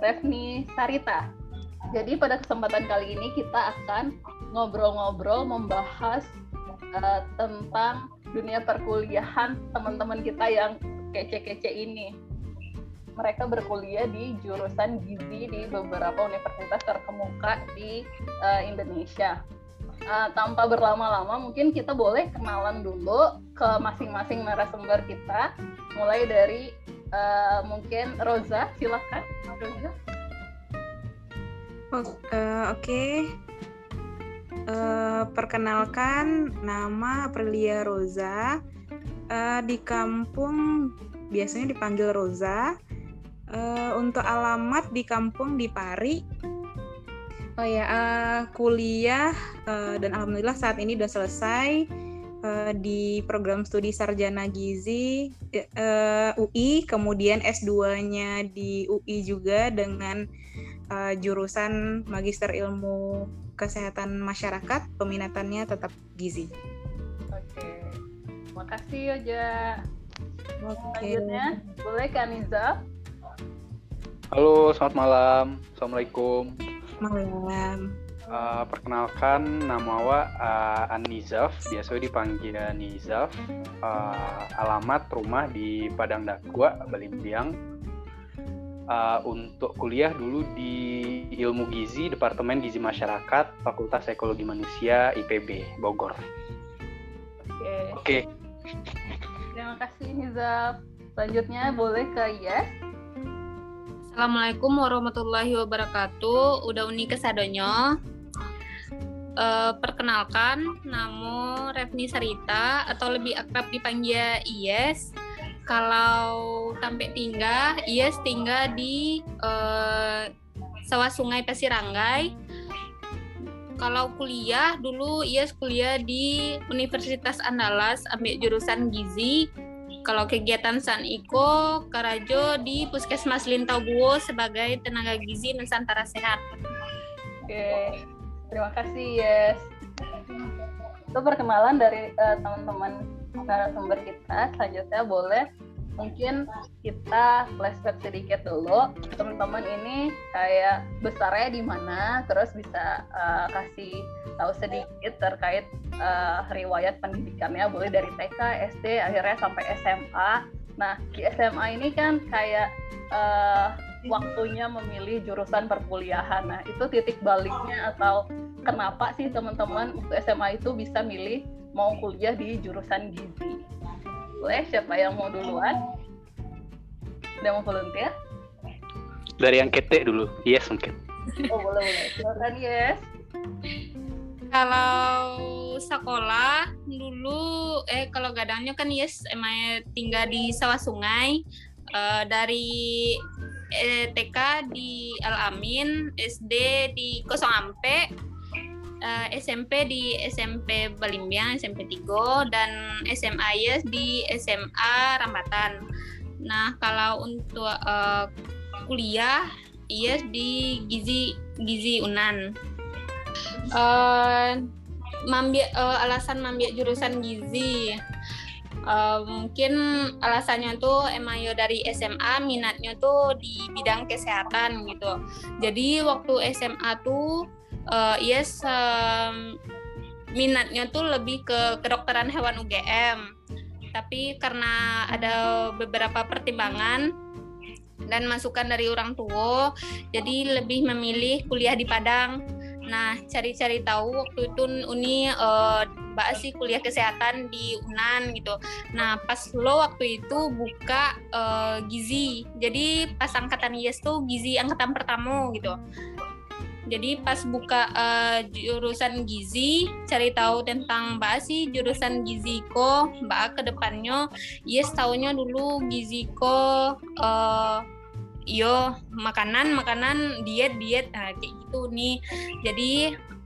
Revni Sarita. Jadi pada kesempatan kali ini kita akan ngobrol-ngobrol membahas uh, tentang dunia perkuliahan teman-teman kita yang kece-kece ini. Mereka berkuliah di jurusan gizi di beberapa universitas terkemuka di uh, Indonesia. Uh, tanpa berlama-lama, mungkin kita boleh kenalan dulu ke masing-masing narasumber kita. Mulai dari uh, mungkin Roza, silakan. Roza. Oh, uh, Oke, okay. uh, perkenalkan nama Aprilia Roza. Uh, di kampung biasanya dipanggil Roza. Uh, untuk alamat di kampung di Pari. Oh ya, uh, kuliah uh, dan alhamdulillah saat ini sudah selesai uh, di program studi sarjana gizi uh, UI, kemudian S2-nya di UI juga dengan uh, jurusan Magister Ilmu Kesehatan Masyarakat, peminatannya tetap gizi. Oke, makasih Yoja. Oke. Selanjutnya, boleh Kaniza? Halo, selamat malam. Assalamualaikum. Malam. Uh, perkenalkan nama Wa uh, Anizaf, biasa dipanggil Nizaf. Uh, alamat rumah di Padang Dakwa, Balimbiang. Uh, untuk kuliah dulu di Ilmu Gizi, Departemen Gizi Masyarakat, Fakultas Ekologi Manusia, IPB, Bogor. Oke. Oke. Terima kasih Nizaf. Selanjutnya boleh ke Yes. Assalamualaikum warahmatullahi wabarakatuh. Udah uni kesadonyo. Uh, perkenalkan, nama Revni Sarita atau lebih akrab dipanggil Iyes. Kalau sampai tinggal, Iyes tinggal di uh, sawah sungai Pasiranggai. Kalau kuliah dulu Iyes kuliah di Universitas Andalas ambil jurusan gizi kalau kegiatan San Iko Karajo di Puskesmas Lintaubuo sebagai tenaga gizi Nusantara Sehat. Oke, terima kasih Yes. Itu perkenalan dari uh, teman-teman narasumber kita. Selanjutnya boleh mungkin kita flashback sedikit dulu. Teman-teman ini kayak besarnya di mana, terus bisa uh, kasih tahu sedikit terkait uh, riwayat pendidikannya boleh dari TK, SD, akhirnya sampai SMA. Nah di SMA ini kan kayak uh, waktunya memilih jurusan perkuliahan. Nah itu titik baliknya atau kenapa sih teman-teman waktu SMA itu bisa milih mau kuliah di jurusan gizi? Boleh siapa yang mau duluan? Udah mau volunteer? Dari yang kete dulu, yes mungkin. Oh boleh boleh, silakan yes. Kalau sekolah dulu eh kalau gadangnya kan yes emang tinggal di sawah sungai uh, dari eh, TK di Al Amin, SD di Kosong uh, SMP di SMP Balimbiang, SMP Tigo dan SMA yes di SMA Rambatan. Nah, kalau untuk uh, kuliah yes di Gizi Gizi Unan. Uh, mambil uh, alasan mambil jurusan gizi uh, mungkin alasannya tuh emang ya dari SMA minatnya tuh di bidang kesehatan gitu. Jadi waktu SMA tuh uh, yes um, minatnya tuh lebih ke kedokteran hewan UGM tapi karena ada beberapa pertimbangan dan masukan dari orang tua jadi lebih memilih kuliah di Padang Nah, cari-cari tahu waktu itu Uni uh, Mbak sih kuliah kesehatan di Unan gitu. Nah, pas lo waktu itu buka uh, gizi. Jadi pas angkatan IES tuh gizi angkatan pertama gitu. Jadi pas buka uh, jurusan gizi, cari tahu tentang Mbak sih jurusan gizi ko, Mbak ke depannya, yes tahunya dulu gizi ko uh, yo makanan makanan diet diet. Nah, kayak gitu nih. Jadi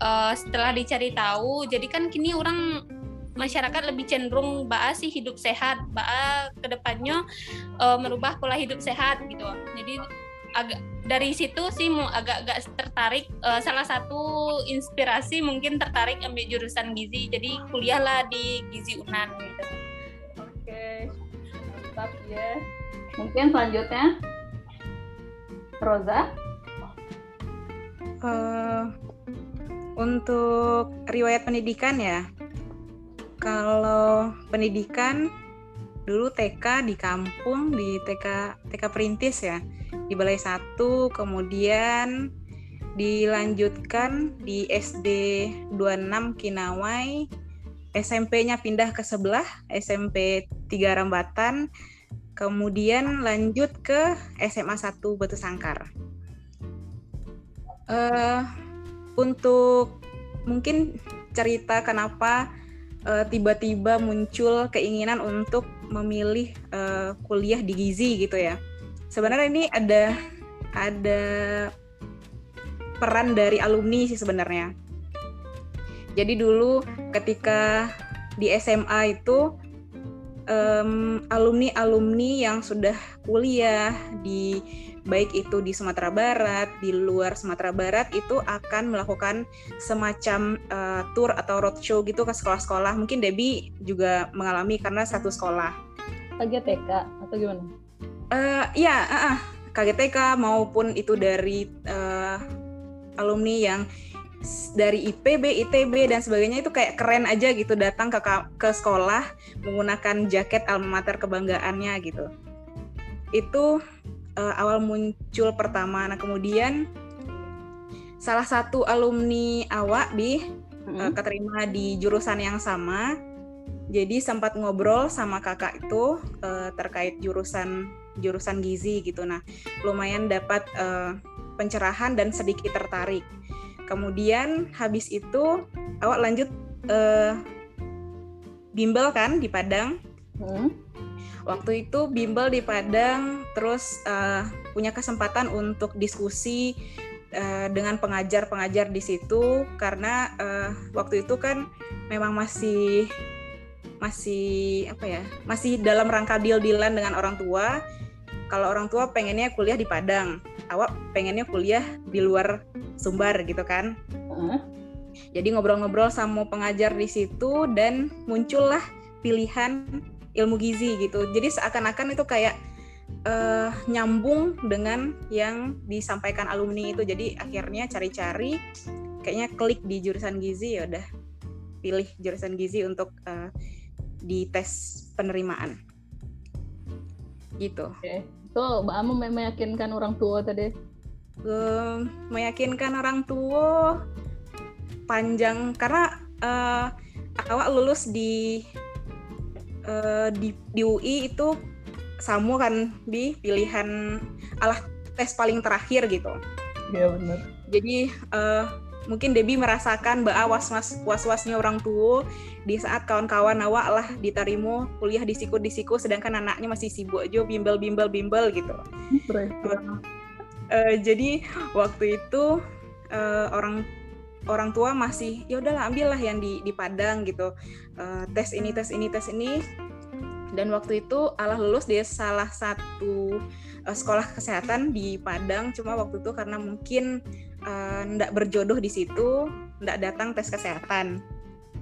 uh, setelah dicari tahu jadi kan kini orang masyarakat lebih cenderung baa sih hidup sehat baa ke depannya uh, merubah pola hidup sehat gitu. Jadi agak dari situ sih mau agak-agak tertarik uh, salah satu inspirasi mungkin tertarik ambil jurusan gizi. Jadi kuliahlah di gizi unan gitu. Oke. Mantap ya. Mungkin selanjutnya Rosa uh, untuk riwayat pendidikan ya. Kalau pendidikan dulu TK di kampung di TK TK Perintis ya. Di Balai Satu kemudian dilanjutkan di SD 26 Kinawai. SMP-nya pindah ke sebelah SMP 3 Rambatan kemudian lanjut ke SMA 1 Batu Sangkar uh, untuk mungkin cerita kenapa uh, tiba-tiba muncul keinginan untuk memilih uh, kuliah di gizi gitu ya. Sebenarnya ini ada ada peran dari alumni sih sebenarnya. Jadi dulu ketika di SMA itu um, alumni alumni yang sudah kuliah di baik itu di Sumatera Barat, di luar Sumatera Barat itu akan melakukan semacam uh, tour atau roadshow gitu ke sekolah-sekolah. Mungkin Debbie juga mengalami karena satu sekolah. KGTK atau gimana? Uh, ya, uh, uh, KGTK maupun itu dari uh, alumni yang dari IPB, ITB dan sebagainya itu kayak keren aja gitu datang ke ke sekolah menggunakan jaket alma mater kebanggaannya gitu. Itu uh, awal muncul pertama. Nah kemudian salah satu alumni awak di hmm. uh, keterima di jurusan yang sama. Jadi sempat ngobrol sama kakak itu uh, terkait jurusan jurusan gizi gitu. Nah lumayan dapat uh, pencerahan dan sedikit tertarik. Kemudian habis itu awak lanjut uh, bimbel kan di Padang. Hmm. Waktu itu bimbel di Padang terus uh, punya kesempatan untuk diskusi uh, dengan pengajar-pengajar di situ. Karena uh, waktu itu kan memang masih masih apa ya masih dalam rangka deal-dealan dengan orang tua kalau orang tua pengennya kuliah di Padang awak pengennya kuliah di luar Sumbar gitu kan uh. jadi ngobrol-ngobrol sama pengajar di situ dan muncullah pilihan ilmu gizi gitu. Jadi seakan-akan itu kayak uh, nyambung dengan yang disampaikan alumni itu. Jadi akhirnya cari-cari kayaknya klik di jurusan gizi ya udah pilih jurusan gizi untuk uh, di tes penerimaan. Gitu. Oke. So, Mbak Amu meyakinkan orang tua tadi? Um, meyakinkan orang tua panjang karena uh, awak lulus di uh, di, di UI itu Samu kan di pilihan alah tes paling terakhir gitu. Iya benar. Jadi uh, mungkin Debbie merasakan bahwa was-was was-wasnya orang tua di saat kawan-kawan awak lah ditarimo kuliah di siku di siku sedangkan anaknya masih sibuk aja bimbel bimbel bimbel gitu. Uh, uh, jadi waktu itu uh, orang orang tua masih ya udahlah ambillah yang di di Padang gitu. Uh, tes ini tes ini tes ini. Dan waktu itu Allah lulus di salah satu uh, sekolah kesehatan di Padang. Cuma waktu itu karena mungkin uh, berjodoh di situ ndak datang tes kesehatan.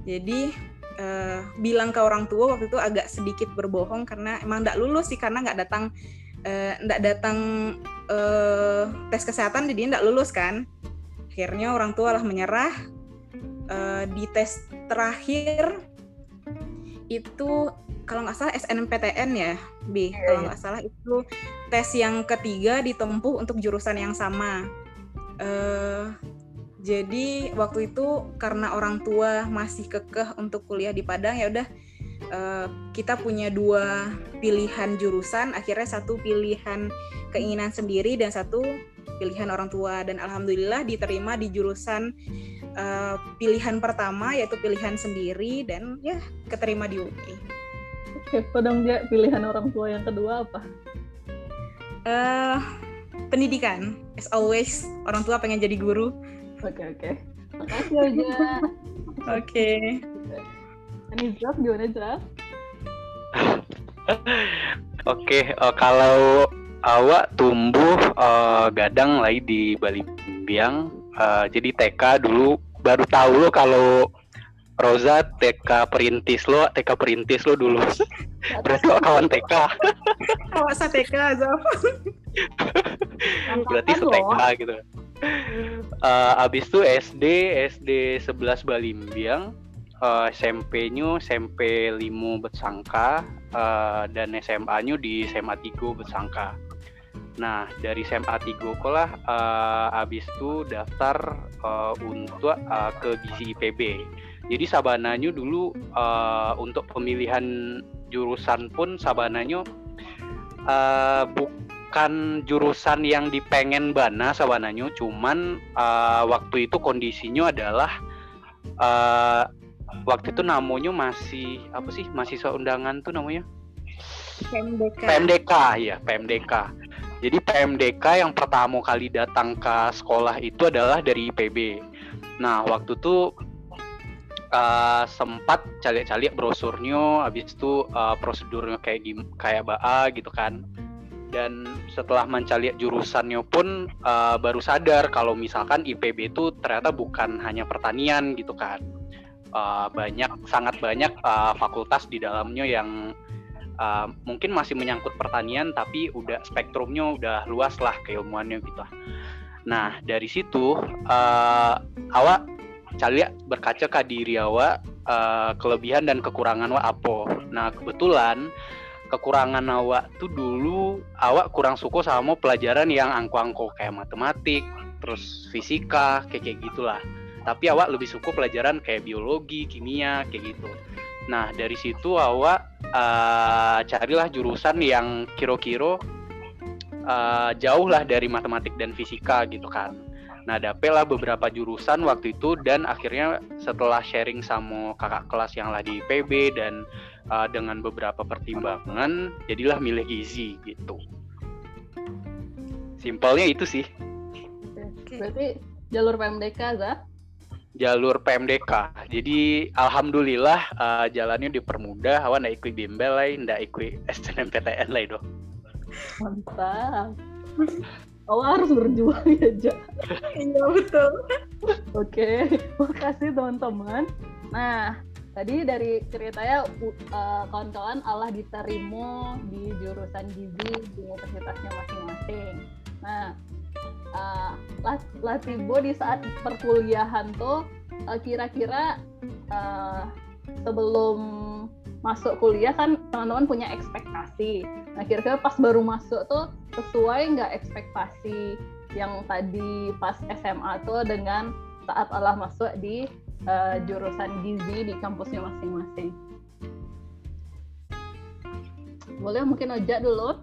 Jadi uh, bilang ke orang tua waktu itu agak sedikit berbohong karena emang ndak lulus sih karena nggak datang ndak datang uh, tes kesehatan jadi ndak lulus kan. Akhirnya orang tua lah menyerah. Uh, di tes terakhir itu kalau nggak salah SNMPTN ya B. Yeah, kalau nggak salah itu tes yang ketiga ditempuh untuk jurusan yang sama. Uh, jadi waktu itu karena orang tua masih kekeh untuk kuliah di Padang ya udah uh, kita punya dua pilihan jurusan. Akhirnya satu pilihan keinginan sendiri dan satu pilihan orang tua. Dan alhamdulillah diterima di jurusan uh, pilihan pertama yaitu pilihan sendiri. Dan ya keterima di UI kepo dong dia pilihan orang tua yang kedua apa? Uh, pendidikan. As always, orang tua pengen jadi guru. Oke oke. Makasih Oja. Oke. Ini Zaf gimana Zaf? Oke, uh, kalau awak tumbuh uh, gadang lagi di Bali Biang, uh, jadi TK dulu baru tahu lo kalau Rosa TK perintis lo, TK perintis lo dulu. Berarti lo kawan TK. Awas TK, Zaf. Berarti TK gitu. Uh, abis itu SD, SD 11 Balimbiang, uh, SMP-nya SMP Limu Bersangka, uh, dan SMA-nya di SMA Tigo Bersangka. Nah, dari SMA Tigo lah uh, abis itu daftar uh, untuk uh, ke gizi IPB. Jadi sabananya dulu uh, untuk pemilihan jurusan pun sabananya uh, bukan jurusan yang dipengen bana sabananya, cuman uh, waktu itu kondisinya adalah uh, waktu itu namanya masih apa sih mahasiswa undangan tuh namanya PMDK. PMDK ya PMDK. Jadi PMDK yang pertama kali datang ke sekolah itu adalah dari IPB. Nah waktu itu uh, sempat calik-calik brosurnya, habis itu uh, prosedurnya kayak kayak BA gitu kan. Dan setelah mencari jurusannya pun uh, baru sadar kalau misalkan IPB itu ternyata bukan hanya pertanian gitu kan uh, banyak sangat banyak uh, fakultas di dalamnya yang uh, mungkin masih menyangkut pertanian tapi udah spektrumnya udah luas lah keilmuannya gitu. Nah dari situ uh, awak cari berkaca ke diri awak uh, kelebihan dan kekurangan awak apa. Nah kebetulan kekurangan awak tuh dulu awak kurang suka sama pelajaran yang angko-angko kayak matematik, terus fisika kayak kayak gitulah. Tapi awak lebih suka pelajaran kayak biologi kimia kayak gitu. Nah dari situ awak uh, carilah jurusan yang kiro-kiro uh, jauh lah dari matematik dan fisika gitu kan nah dapetlah beberapa jurusan waktu itu dan akhirnya setelah sharing sama kakak kelas yang lah di PB dan uh, dengan beberapa pertimbangan jadilah milih gizi gitu simpelnya itu sih berarti jalur PMDK Zah jalur PMDK. Jadi alhamdulillah uh, jalannya dipermudah. Awan ndak ikut bimbel lah, ndak ikut SNMPTN lah itu. Mantap. Awal harus berjuang ya, Ja. Iya betul. Oke, makasih teman-teman. Nah, tadi dari ceritanya uh, kawan-kawan Allah diterima di jurusan gizi di universitasnya masing-masing. Nah, uh, Latibo di saat perkuliahan tuh uh, kira-kira uh, sebelum masuk kuliah kan teman-teman punya ekspektasi. Nah kira-kira pas baru masuk tuh sesuai nggak ekspektasi yang tadi pas SMA tuh dengan saat Allah masuk di uh, jurusan gizi di kampusnya masing-masing. Boleh mungkin ojek dulu?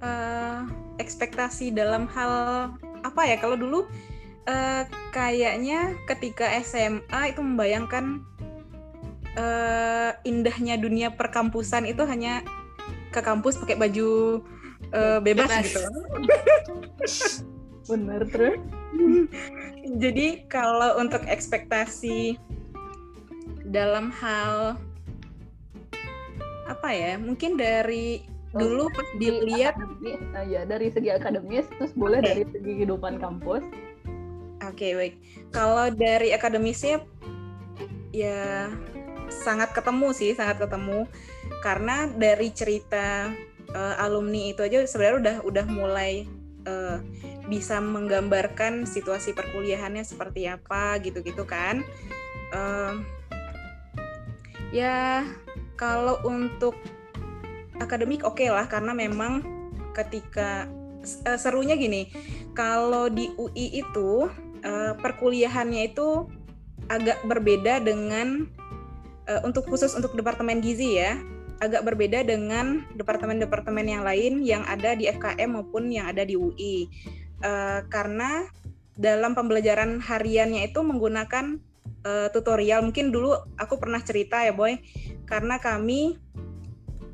Uh, ekspektasi dalam hal apa ya kalau dulu uh, kayaknya ketika SMA itu membayangkan uh, indahnya dunia perkampusan itu hanya ke kampus pakai baju uh, bebas, bebas gitu. Bener terus. Jadi kalau untuk ekspektasi dalam hal apa ya? Mungkin dari dulu pas dilihat uh, ya dari segi akademis terus boleh okay. dari segi kehidupan kampus oke okay, baik kalau dari akademisnya ya sangat ketemu sih sangat ketemu. Karena dari cerita uh, alumni itu aja sebenarnya udah udah mulai uh, bisa menggambarkan situasi perkuliahannya seperti apa gitu-gitu kan. Uh, ya kalau untuk akademik oke okay lah karena memang ketika uh, serunya gini kalau di UI itu uh, perkuliahannya itu agak berbeda dengan uh, untuk khusus untuk departemen gizi ya agak berbeda dengan departemen-departemen yang lain yang ada di FKM maupun yang ada di UI uh, karena dalam pembelajaran hariannya itu menggunakan uh, tutorial. Mungkin dulu aku pernah cerita ya boy. Karena kami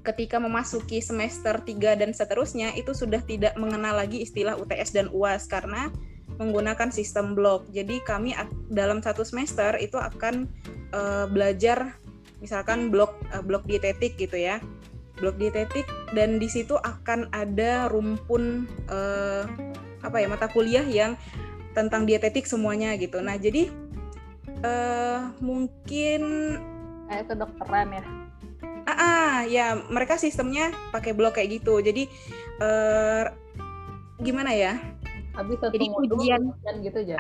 ketika memasuki semester 3 dan seterusnya itu sudah tidak mengenal lagi istilah UTS dan UAS karena menggunakan sistem blok. Jadi kami dalam satu semester itu akan uh, belajar misalkan blok uh, blok dietetik gitu ya. Blok dietetik dan di situ akan ada rumpun uh, apa ya mata kuliah yang tentang dietetik semuanya gitu. Nah, jadi uh, mungkin kayak kedokteran ya? Ah, ah ya mereka sistemnya pakai blok kayak gitu. Jadi uh, gimana ya? Habis satu jadi modul ujian, ujian gitu aja?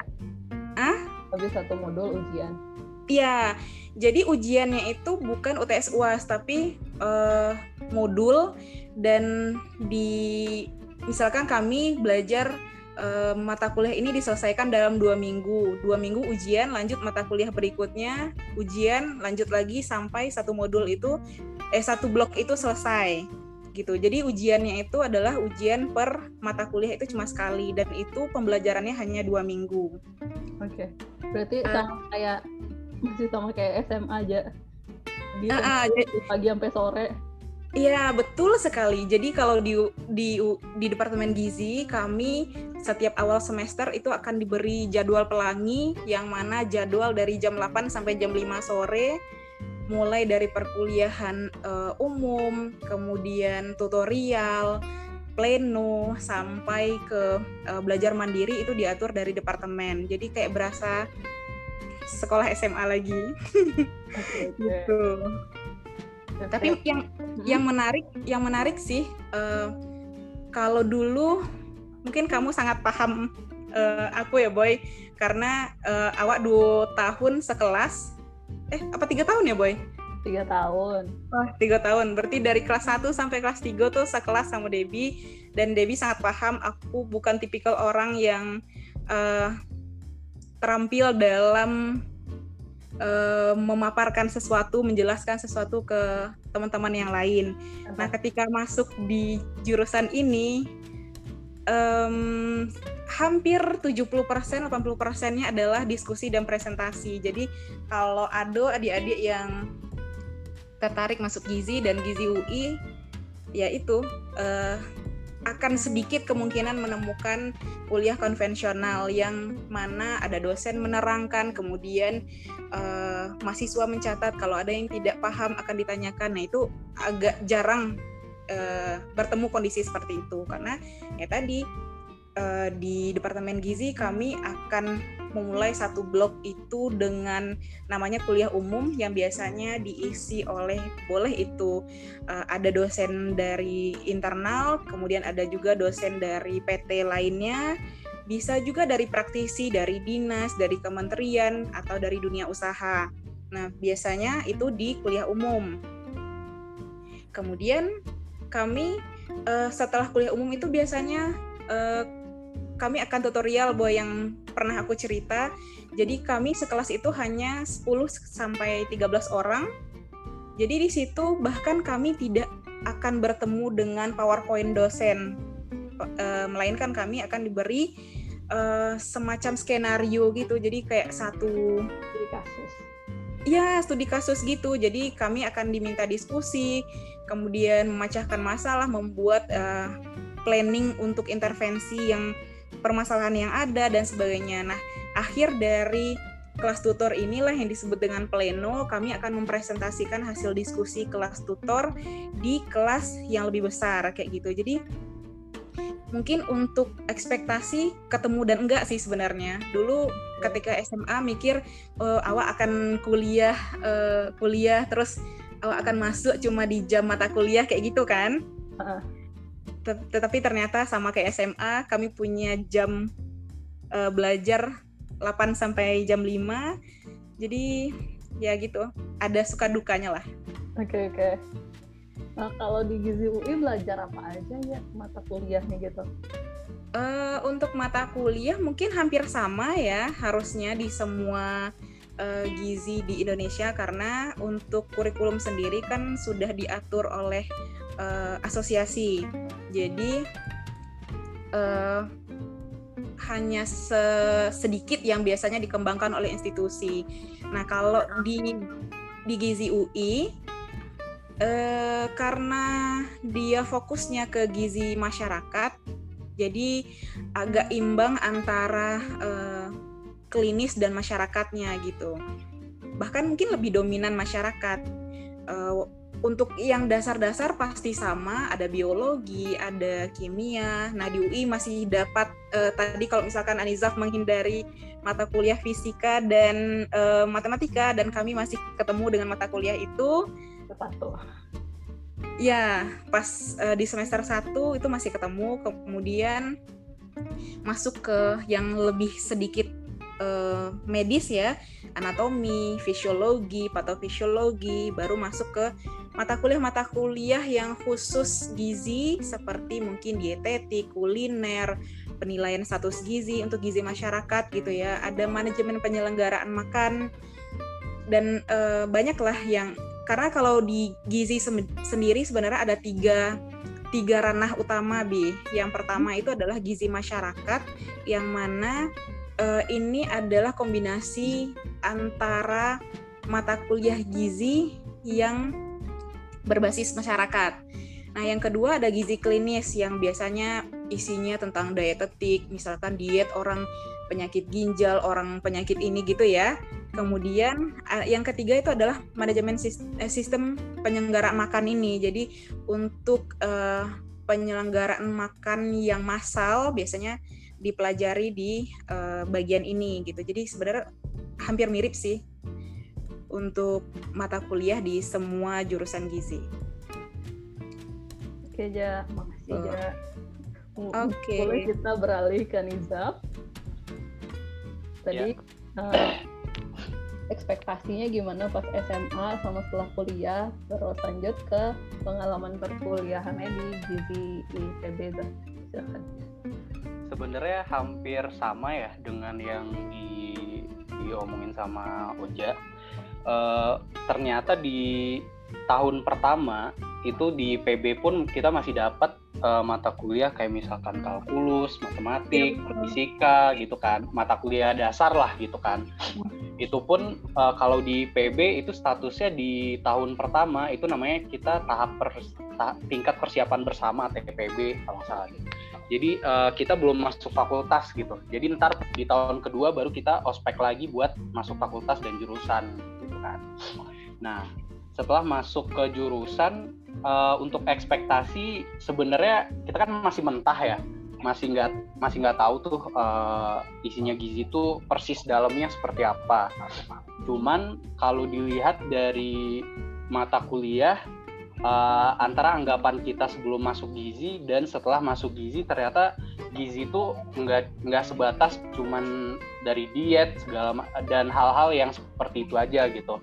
Ah habis satu modul ujian Iya, jadi ujiannya itu bukan UTS UAS tapi uh, modul dan di misalkan kami belajar uh, mata kuliah ini diselesaikan dalam dua minggu. Dua minggu ujian, lanjut mata kuliah berikutnya, ujian, lanjut lagi sampai satu modul itu, eh satu blok itu selesai gitu. Jadi ujiannya itu adalah ujian per mata kuliah itu cuma sekali dan itu pembelajarannya hanya dua minggu. Oke, okay. berarti uh, sama kayak masih sama kayak SMA aja. Di uh, uh, pagi sampai sore. Iya betul sekali. Jadi kalau di di di departemen gizi kami setiap awal semester itu akan diberi jadwal pelangi yang mana jadwal dari jam 8 sampai jam 5 sore mulai dari perkuliahan uh, umum, kemudian tutorial, pleno sampai ke uh, belajar mandiri itu diatur dari departemen. Jadi kayak berasa sekolah SMA lagi. Okay, okay. gitu. Tapi yang hmm. yang menarik yang menarik sih uh, kalau dulu mungkin kamu sangat paham uh, aku ya boy. Karena uh, awak dua tahun sekelas eh apa tiga tahun ya boy? Tiga tahun. Oh tiga tahun. Berarti dari kelas 1 sampai kelas 3 tuh sekelas sama Debbie. Dan Debbie sangat paham aku bukan tipikal orang yang uh, terampil dalam uh, memaparkan sesuatu, menjelaskan sesuatu ke teman-teman yang lain. Nah, ketika masuk di jurusan ini, um, hampir 70% 80%-nya adalah diskusi dan presentasi. Jadi, kalau ada adik-adik yang tertarik masuk gizi dan gizi UI, ya itu uh, akan sedikit kemungkinan menemukan kuliah konvensional yang mana ada dosen menerangkan, kemudian uh, mahasiswa mencatat kalau ada yang tidak paham akan ditanyakan. Nah itu agak jarang uh, bertemu kondisi seperti itu karena ya tadi uh, di Departemen Gizi kami akan memulai satu blok itu dengan namanya kuliah umum yang biasanya diisi oleh boleh itu uh, ada dosen dari internal, kemudian ada juga dosen dari PT lainnya, bisa juga dari praktisi, dari dinas, dari kementerian atau dari dunia usaha. Nah, biasanya itu di kuliah umum. Kemudian kami uh, setelah kuliah umum itu biasanya uh, kami akan tutorial bahwa yang pernah aku cerita. Jadi kami sekelas itu hanya 10 sampai 13 orang. Jadi di situ bahkan kami tidak akan bertemu dengan PowerPoint dosen. E, melainkan kami akan diberi e, semacam skenario gitu. Jadi kayak satu studi kasus. Ya, studi kasus gitu. Jadi kami akan diminta diskusi, kemudian memecahkan masalah, membuat uh, planning untuk intervensi yang permasalahan yang ada dan sebagainya. Nah, akhir dari kelas tutor inilah yang disebut dengan pleno. Kami akan mempresentasikan hasil diskusi kelas tutor di kelas yang lebih besar kayak gitu. Jadi mungkin untuk ekspektasi ketemu dan enggak sih sebenarnya. Dulu ketika SMA mikir oh, awak akan kuliah uh, kuliah terus awak akan masuk cuma di jam mata kuliah kayak gitu kan. Uh tetapi ternyata sama kayak SMA kami punya jam uh, belajar 8 sampai jam 5 jadi ya gitu. Ada suka dukanya lah. Oke okay, oke. Okay. nah kalau di Gizi UI belajar apa aja ya mata kuliahnya gitu? Uh, untuk mata kuliah mungkin hampir sama ya harusnya di semua uh, gizi di Indonesia. Karena untuk kurikulum sendiri kan sudah diatur oleh uh, asosiasi. Jadi uh, hanya sedikit yang biasanya dikembangkan oleh institusi. Nah, kalau di di Gizi UI uh, karena dia fokusnya ke gizi masyarakat, jadi agak imbang antara uh, klinis dan masyarakatnya gitu. Bahkan mungkin lebih dominan masyarakat. Uh, untuk yang dasar-dasar pasti sama, ada biologi, ada kimia. Nah di UI masih dapat uh, tadi kalau misalkan Anizaf menghindari mata kuliah fisika dan uh, matematika dan kami masih ketemu dengan mata kuliah itu. Tepat tuh. Ya, pas uh, di semester 1 itu masih ketemu, kemudian masuk ke yang lebih sedikit uh, medis ya, anatomi, fisiologi, patofisiologi, baru masuk ke mata kuliah-mata kuliah yang khusus gizi seperti mungkin dietetik, kuliner, penilaian status gizi untuk gizi masyarakat gitu ya. Ada manajemen penyelenggaraan makan dan e, banyaklah yang karena kalau di gizi sendiri sebenarnya ada tiga tiga ranah utama bi. Yang pertama itu adalah gizi masyarakat yang mana e, ini adalah kombinasi antara mata kuliah gizi yang berbasis masyarakat. Nah, yang kedua ada gizi klinis yang biasanya isinya tentang dietetik, misalkan diet orang penyakit ginjal, orang penyakit ini gitu ya. Kemudian yang ketiga itu adalah manajemen eh, sistem penyelenggaraan makan ini. Jadi untuk uh, penyelenggaraan makan yang massal biasanya dipelajari di uh, bagian ini gitu. Jadi sebenarnya hampir mirip sih untuk mata kuliah di semua jurusan gizi. Oke, Ja. Makasih, oh. Ja. Oke. Okay. Boleh kita beralih ke Nizam. Tadi yeah. Ya. uh, ekspektasinya gimana pas SMA sama setelah kuliah, terus lanjut ke pengalaman perkuliahannya di gizi IPB. Silakan. Sebenarnya hampir sama ya dengan yang di diomongin sama Oja uh, ternyata di tahun pertama itu di PB pun kita masih dapat uh, mata kuliah kayak misalkan kalkulus, matematik, ya, fisika gitu kan, mata kuliah dasar lah gitu kan. Itu pun uh, kalau di PB itu statusnya di tahun pertama itu namanya kita tahap per, ta, tingkat persiapan bersama TPB kalau salah gitu. Jadi uh, kita belum masuk fakultas gitu. Jadi ntar di tahun kedua baru kita ospek lagi buat masuk fakultas dan jurusan kan. Nah, setelah masuk ke jurusan uh, untuk ekspektasi sebenarnya kita kan masih mentah ya masih nggak masih nggak tahu tuh uh, isinya gizi itu persis dalamnya seperti apa cuman kalau dilihat dari mata kuliah uh, antara anggapan kita sebelum masuk gizi dan setelah masuk gizi ternyata gizi itu nggak nggak sebatas cuman dari diet segala dan hal-hal yang seperti itu aja gitu.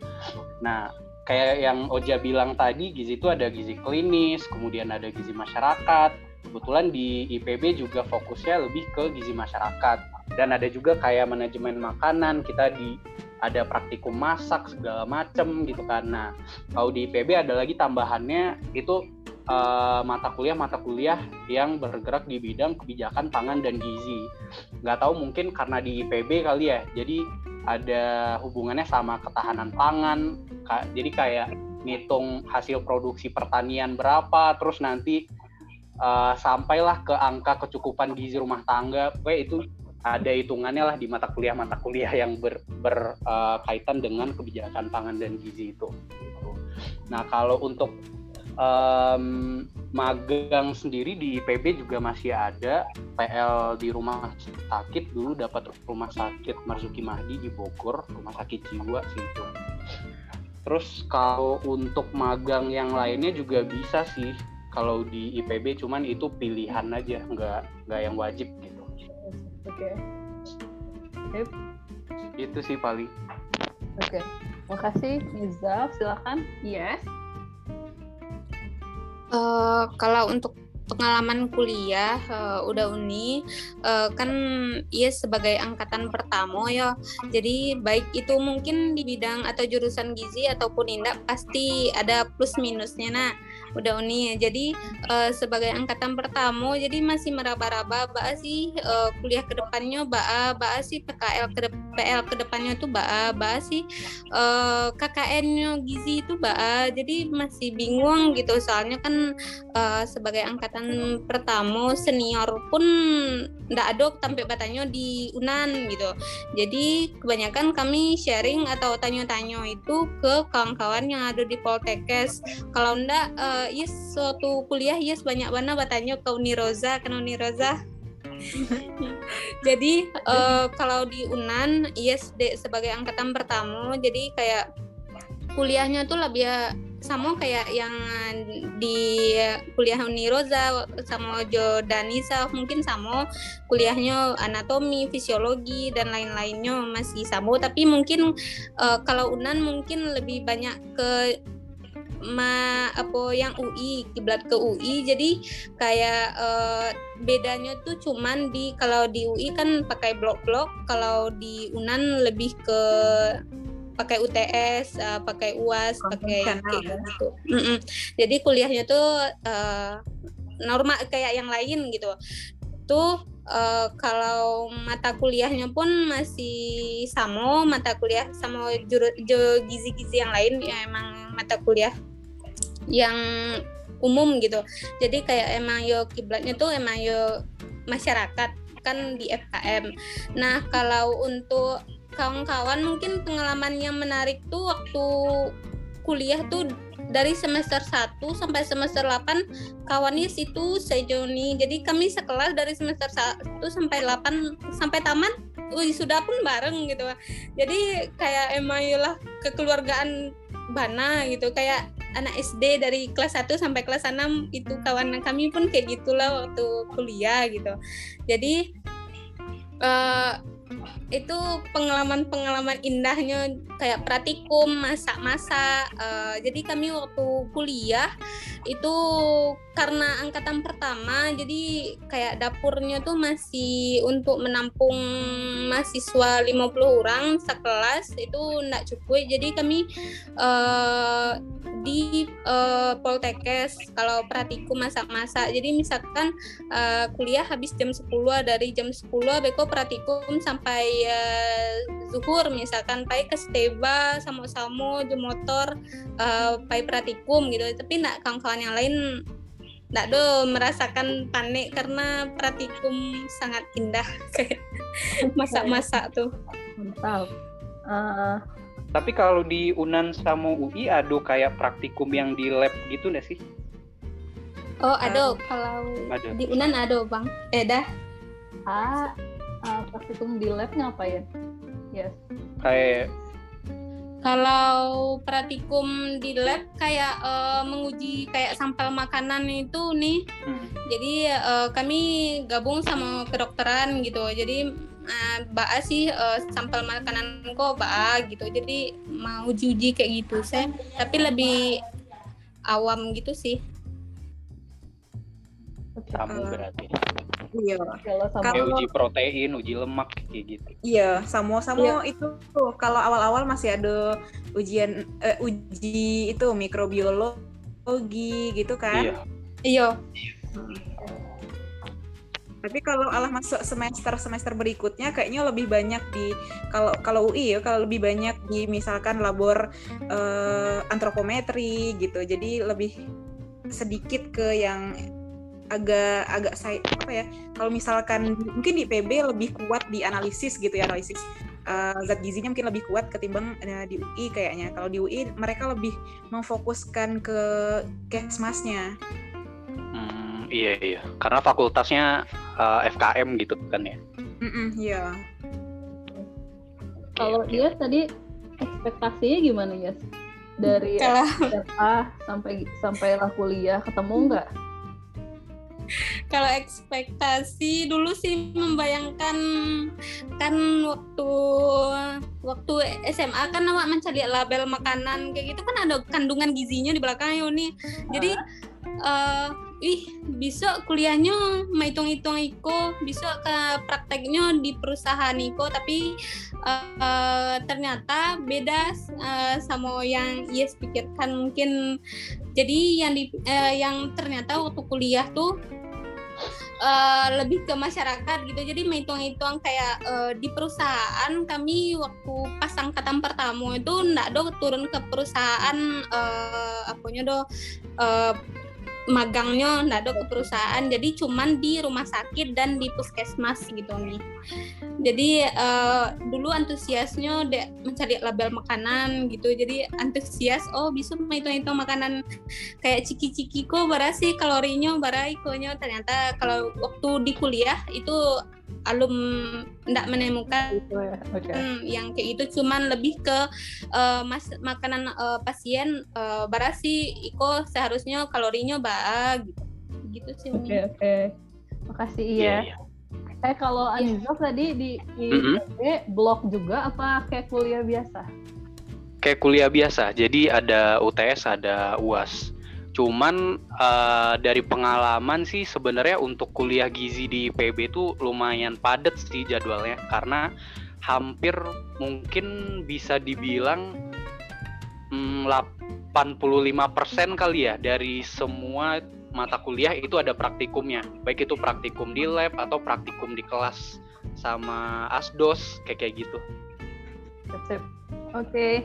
Nah kayak yang Oja bilang tadi gizi itu ada gizi klinis, kemudian ada gizi masyarakat. Kebetulan di IPB juga fokusnya lebih ke gizi masyarakat dan ada juga kayak manajemen makanan kita di ada praktikum masak segala macem gitu kan. Nah, kalau di IPB ada lagi tambahannya itu uh, mata kuliah mata kuliah yang bergerak di bidang kebijakan pangan dan gizi. Nggak tahu mungkin karena di IPB kali ya. Jadi ada hubungannya sama ketahanan pangan. Jadi kayak ngitung hasil produksi pertanian berapa, terus nanti uh, sampailah ke angka kecukupan gizi rumah tangga. Pokoknya itu ada hitungannya lah di mata kuliah mata kuliah yang berkaitan ber, uh, dengan kebijakan pangan dan gizi itu. Nah kalau untuk um, magang sendiri di IPB juga masih ada PL di rumah sakit dulu dapat rumah sakit Marzuki Mahdi di Bogor rumah sakit jiwa situ. Terus kalau untuk magang yang lainnya juga bisa sih kalau di IPB cuman itu pilihan aja nggak nggak yang wajib gitu Oke. Okay. Itu sih paling. Oke. Okay. Makasih Nizaf, silakan. Yes. Uh, kalau untuk pengalaman kuliah uh, udah uni uh, kan ia sebagai angkatan pertama ya jadi baik itu mungkin di bidang atau jurusan gizi ataupun indah pasti ada plus minusnya nah udah uni ya. Jadi uh, sebagai angkatan pertama jadi masih meraba-raba bah sih uh, kuliah ke depannya bah bah sih PKL kedep PL ke depannya tuh ba ba sih uh, KKN-nya gizi itu ba jadi masih bingung gitu soalnya kan uh, sebagai angkatan pertama senior pun ndak ada sampai batanya di Unan gitu. Jadi kebanyakan kami sharing atau tanya-tanya itu ke kawan-kawan yang ada di Poltekkes kalau ndak uh, yes suatu kuliah yes banyak banget batanya ke Uniroza ke Uniroza jadi uh, kalau di Unan ISD sebagai angkatan pertama jadi kayak kuliahnya tuh lebih sama kayak yang di kuliah Uniroza sama Jo Danisa mungkin sama. Kuliahnya anatomi, fisiologi dan lain-lainnya masih sama. Tapi mungkin uh, kalau Unan mungkin lebih banyak ke ma apa yang UI kiblat ke UI jadi kayak uh, bedanya tuh cuman di kalau di UI kan pakai blok-blok kalau di Unan lebih ke pakai UTS, uh, eh, pakai UAS, pakai kayak ya. gitu. Mm -mm. Jadi kuliahnya tuh uh, normal kayak yang lain gitu. Tuh uh, kalau mata kuliahnya pun masih sama mata kuliah sama gizi-gizi yang lain ya emang mata kuliah yang umum gitu. Jadi kayak emang yo kiblatnya tuh emang yo masyarakat kan di FKM nah kalau untuk kawan-kawan mungkin pengalaman yang menarik tuh waktu kuliah tuh dari semester 1 sampai semester 8 kawannya situ sejauh ini jadi kami sekelas dari semester 1 sampai 8 sampai taman sudah pun bareng gitu jadi kayak emang lah kekeluargaan bana gitu. Kayak anak SD dari kelas 1 sampai kelas 6 itu kawan kami pun kayak gitulah waktu kuliah gitu. Jadi uh, itu pengalaman-pengalaman indahnya kayak praktikum masak-masak uh, jadi kami waktu kuliah itu karena angkatan pertama jadi kayak dapurnya tuh masih untuk menampung mahasiswa 50 orang sekelas itu enggak cukup. Jadi kami uh, di uh, Poltekkes kalau praktikum masak-masak. Jadi misalkan uh, kuliah habis jam 10 dari jam 10 beko praktikum sampai uh, zuhur misalkan pai ke steba sama-sama di motor uh, pai praktikum gitu tapi nak kawan-kawan yang lain nggak do merasakan panik karena praktikum sangat indah kayak masak-masak tuh. Mantap. Uh, tapi kalau di Unan sama UI ada kayak praktikum yang di lab gitu nggak sih? Oh ada, uh, kalau ada. di Unan ada bang. Eh dah. Ah, uh, praktikum di lab ngapain? Yes. Kayak kalau praktikum di lab kayak uh, menguji kayak sampel makanan itu nih. Hmm. Jadi uh, kami gabung sama kedokteran gitu. Jadi uh, Baa sih uh, sampel makanan kok Baa gitu. Jadi mau uji-uji kayak gitu saya. Tapi lebih awam gitu sih. Kamu berarti. Iya. Kalau uji protein, uji lemak kayak gitu. Iya, sama-sama iya. itu kalau awal-awal masih ada ujian uh, uji itu mikrobiologi gitu kan? Iya. Iya. Hmm. Tapi kalau alah masuk semester semester berikutnya kayaknya lebih banyak di kalau kalau UI ya kalau lebih banyak di misalkan labor uh, antropometri gitu. Jadi lebih sedikit ke yang agak agak saya apa ya kalau misalkan mungkin di PB lebih kuat di analisis gitu ya analisis uh, zat gizinya mungkin lebih kuat ketimbang uh, di UI kayaknya. Kalau di UI mereka lebih memfokuskan ke kesmasnya hmm, iya iya. Karena fakultasnya uh, eh, FKM gitu kan ya? Mm-mm, iya. Kalau dia tadi ekspektasinya gimana ya dari SMA sampai sampailah kuliah ketemu nggak kalau ekspektasi dulu sih membayangkan kan waktu waktu SMA kan awak mencari label makanan kayak gitu kan ada kandungan gizinya di belakangnya nih jadi uh, ih bisa kuliahnya menghitung-hitung iko bisa ke prakteknya di perusahaan iko tapi uh, ternyata beda uh, sama yang Yes pikirkan mungkin. Jadi yang di uh, yang ternyata waktu kuliah tuh uh, lebih ke masyarakat gitu. Jadi menghitung-hitung kayak uh, di perusahaan kami waktu pas angkatan pertama itu ndak do turun ke perusahaan uh, apanya do uh, magangnya ndak ada ke perusahaan. Jadi cuman di rumah sakit dan di puskesmas gitu nih jadi uh, dulu antusiasnya dek mencari label makanan gitu. Jadi antusias oh bisa itu-itu makanan. Kayak ciki-ciki kok berasi kalorinya ikonya. Ternyata kalau waktu di kuliah itu alum tidak menemukan itu ya. okay. hmm, yang kayak itu cuman lebih ke uh, mas makanan uh, pasien uh, barasi iko seharusnya kalorinya ba gitu gitu sih oke okay, oke okay. makasih iya yeah, yeah. Eh kalau yeah. Anizov tadi di, di mm -hmm. blog juga apa kayak kuliah biasa? Kayak kuliah biasa. Jadi ada UTS, ada UAS. Cuman uh, dari pengalaman sih sebenarnya untuk kuliah gizi di PB itu lumayan padat sih jadwalnya karena hampir mungkin bisa dibilang hmm, 85% kali ya dari semua mata kuliah itu ada praktikumnya. Baik itu praktikum di lab atau praktikum di kelas sama asdos kayak kayak gitu. Oke. Okay.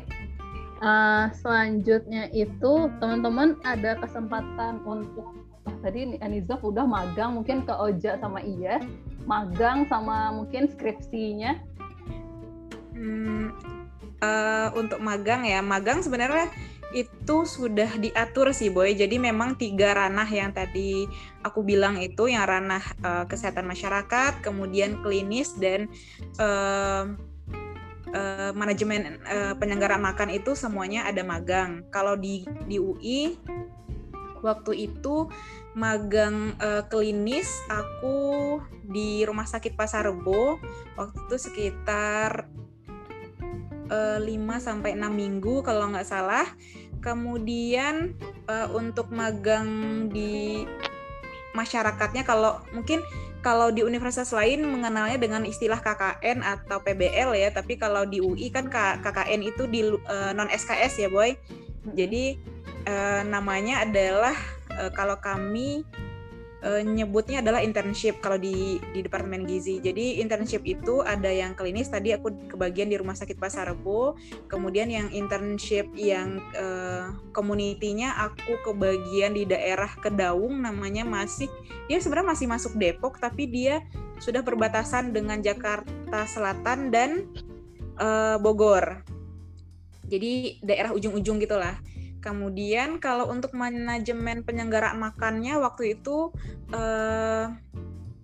Uh, selanjutnya itu teman-teman ada kesempatan untuk oh, tadi Anizaf udah magang mungkin ke Oja sama Iya. Magang sama mungkin skripsinya. Hmm, uh, untuk magang ya magang sebenarnya itu sudah diatur sih boy. Jadi memang tiga ranah yang tadi aku bilang itu yang ranah uh, kesehatan masyarakat kemudian klinis dan uh, uh, manajemen uh, penyelenggara makan itu semuanya ada magang. Kalau di di UI waktu itu magang uh, klinis aku di Rumah Sakit Pasar Rebo waktu itu sekitar uh, 5 sampai 6 minggu kalau nggak salah. Kemudian uh, untuk magang di masyarakatnya kalau mungkin kalau di universitas lain mengenalnya dengan istilah KKN atau PBL ya, tapi kalau di UI kan KKN itu di uh, non SKS ya, Boy. Jadi uh, namanya adalah uh, kalau kami uh, nyebutnya adalah internship kalau di di departemen gizi. Jadi internship itu ada yang klinis tadi aku kebagian di rumah sakit Pasar Rebo, kemudian yang internship yang uh, community-nya aku kebagian di daerah Kedaung namanya masih dia sebenarnya masih masuk Depok tapi dia sudah perbatasan dengan Jakarta Selatan dan uh, Bogor. Jadi daerah ujung-ujung gitulah. Kemudian kalau untuk manajemen penyelenggaraan makannya waktu itu uh,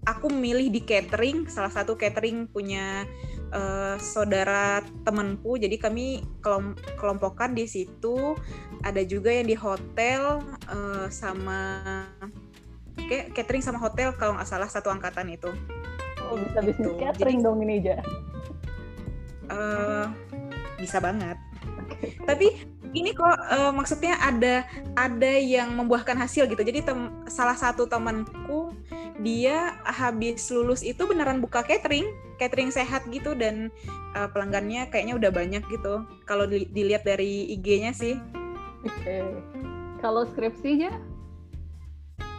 aku milih di catering, salah satu catering punya uh, saudara temanku. Jadi kami kelom kelompokan di situ. Ada juga yang di hotel uh, sama kayak catering sama hotel kalau nggak salah satu angkatan itu. Oh bisa bisnis gitu. catering Jadi, dong ini aja. Uh, bisa banget. Tapi ini kok uh, maksudnya ada ada yang membuahkan hasil gitu. Jadi tem, salah satu temanku dia habis lulus itu beneran buka catering, catering sehat gitu dan uh, pelanggannya kayaknya udah banyak gitu. Kalau di, dilihat dari IG-nya sih. Oke. Okay. Kalau skripsinya?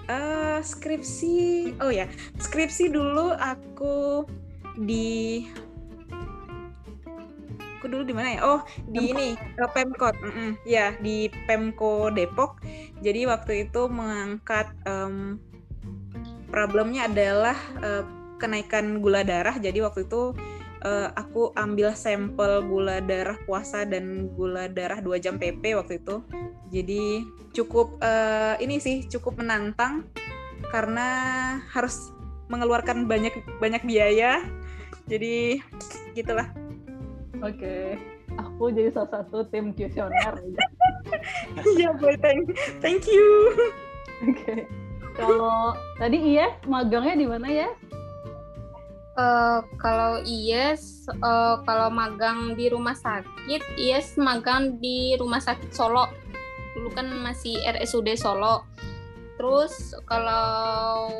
Uh, skripsi, oh ya, skripsi dulu aku di aku dulu di mana ya? Oh, di Pemko. ini ke Pemkot. Mm -mm. Ya, di Pemko Depok. Jadi waktu itu mengangkat um, problemnya adalah uh, kenaikan gula darah. Jadi waktu itu uh, aku ambil sampel gula darah puasa dan gula darah 2 jam PP waktu itu. Jadi cukup uh, ini sih cukup menantang karena harus mengeluarkan banyak banyak biaya. Jadi gitulah. Oke, okay. aku jadi salah satu tim kuesioner. Iya, boy, thank, thank you. Oke, okay. kalau tadi iya magangnya di mana ya? Uh, kalau Yes, uh, kalau magang di rumah sakit, Yes magang di rumah sakit Solo. Dulu kan masih RSUD Solo. Terus kalau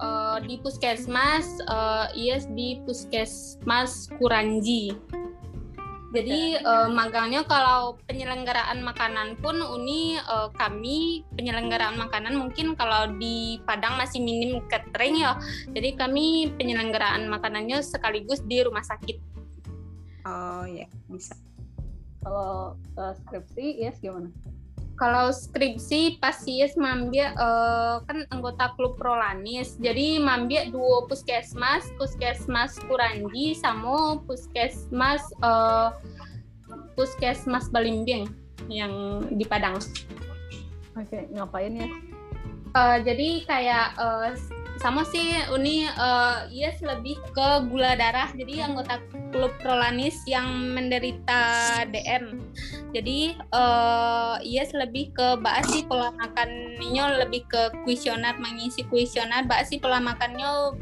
uh, di puskesmas uh, yes di puskesmas Kuranji Jadi uh, magangnya kalau penyelenggaraan makanan pun Uni uh, kami penyelenggaraan makanan mungkin kalau di Padang masih minim catering ya. Jadi kami penyelenggaraan makanannya sekaligus di rumah sakit. Oh ya bisa. Kalau uh, skripsi yes gimana? Kalau skripsi pas yes mambia uh, kan anggota klub Prolanis. Jadi mambia dua puskesmas, puskesmas Kuranji sama puskesmas uh, puskesmas Balimbing yang di Padang. Oke, okay, ngapain ya? Uh, jadi kayak uh, sama sih Uni uh, yes lebih ke gula darah. Jadi anggota klub Prolanis yang menderita DM jadi uh, yes lebih ke sih pola makannya lebih ke kuesioner mengisi kuesioner. Sih pola makannya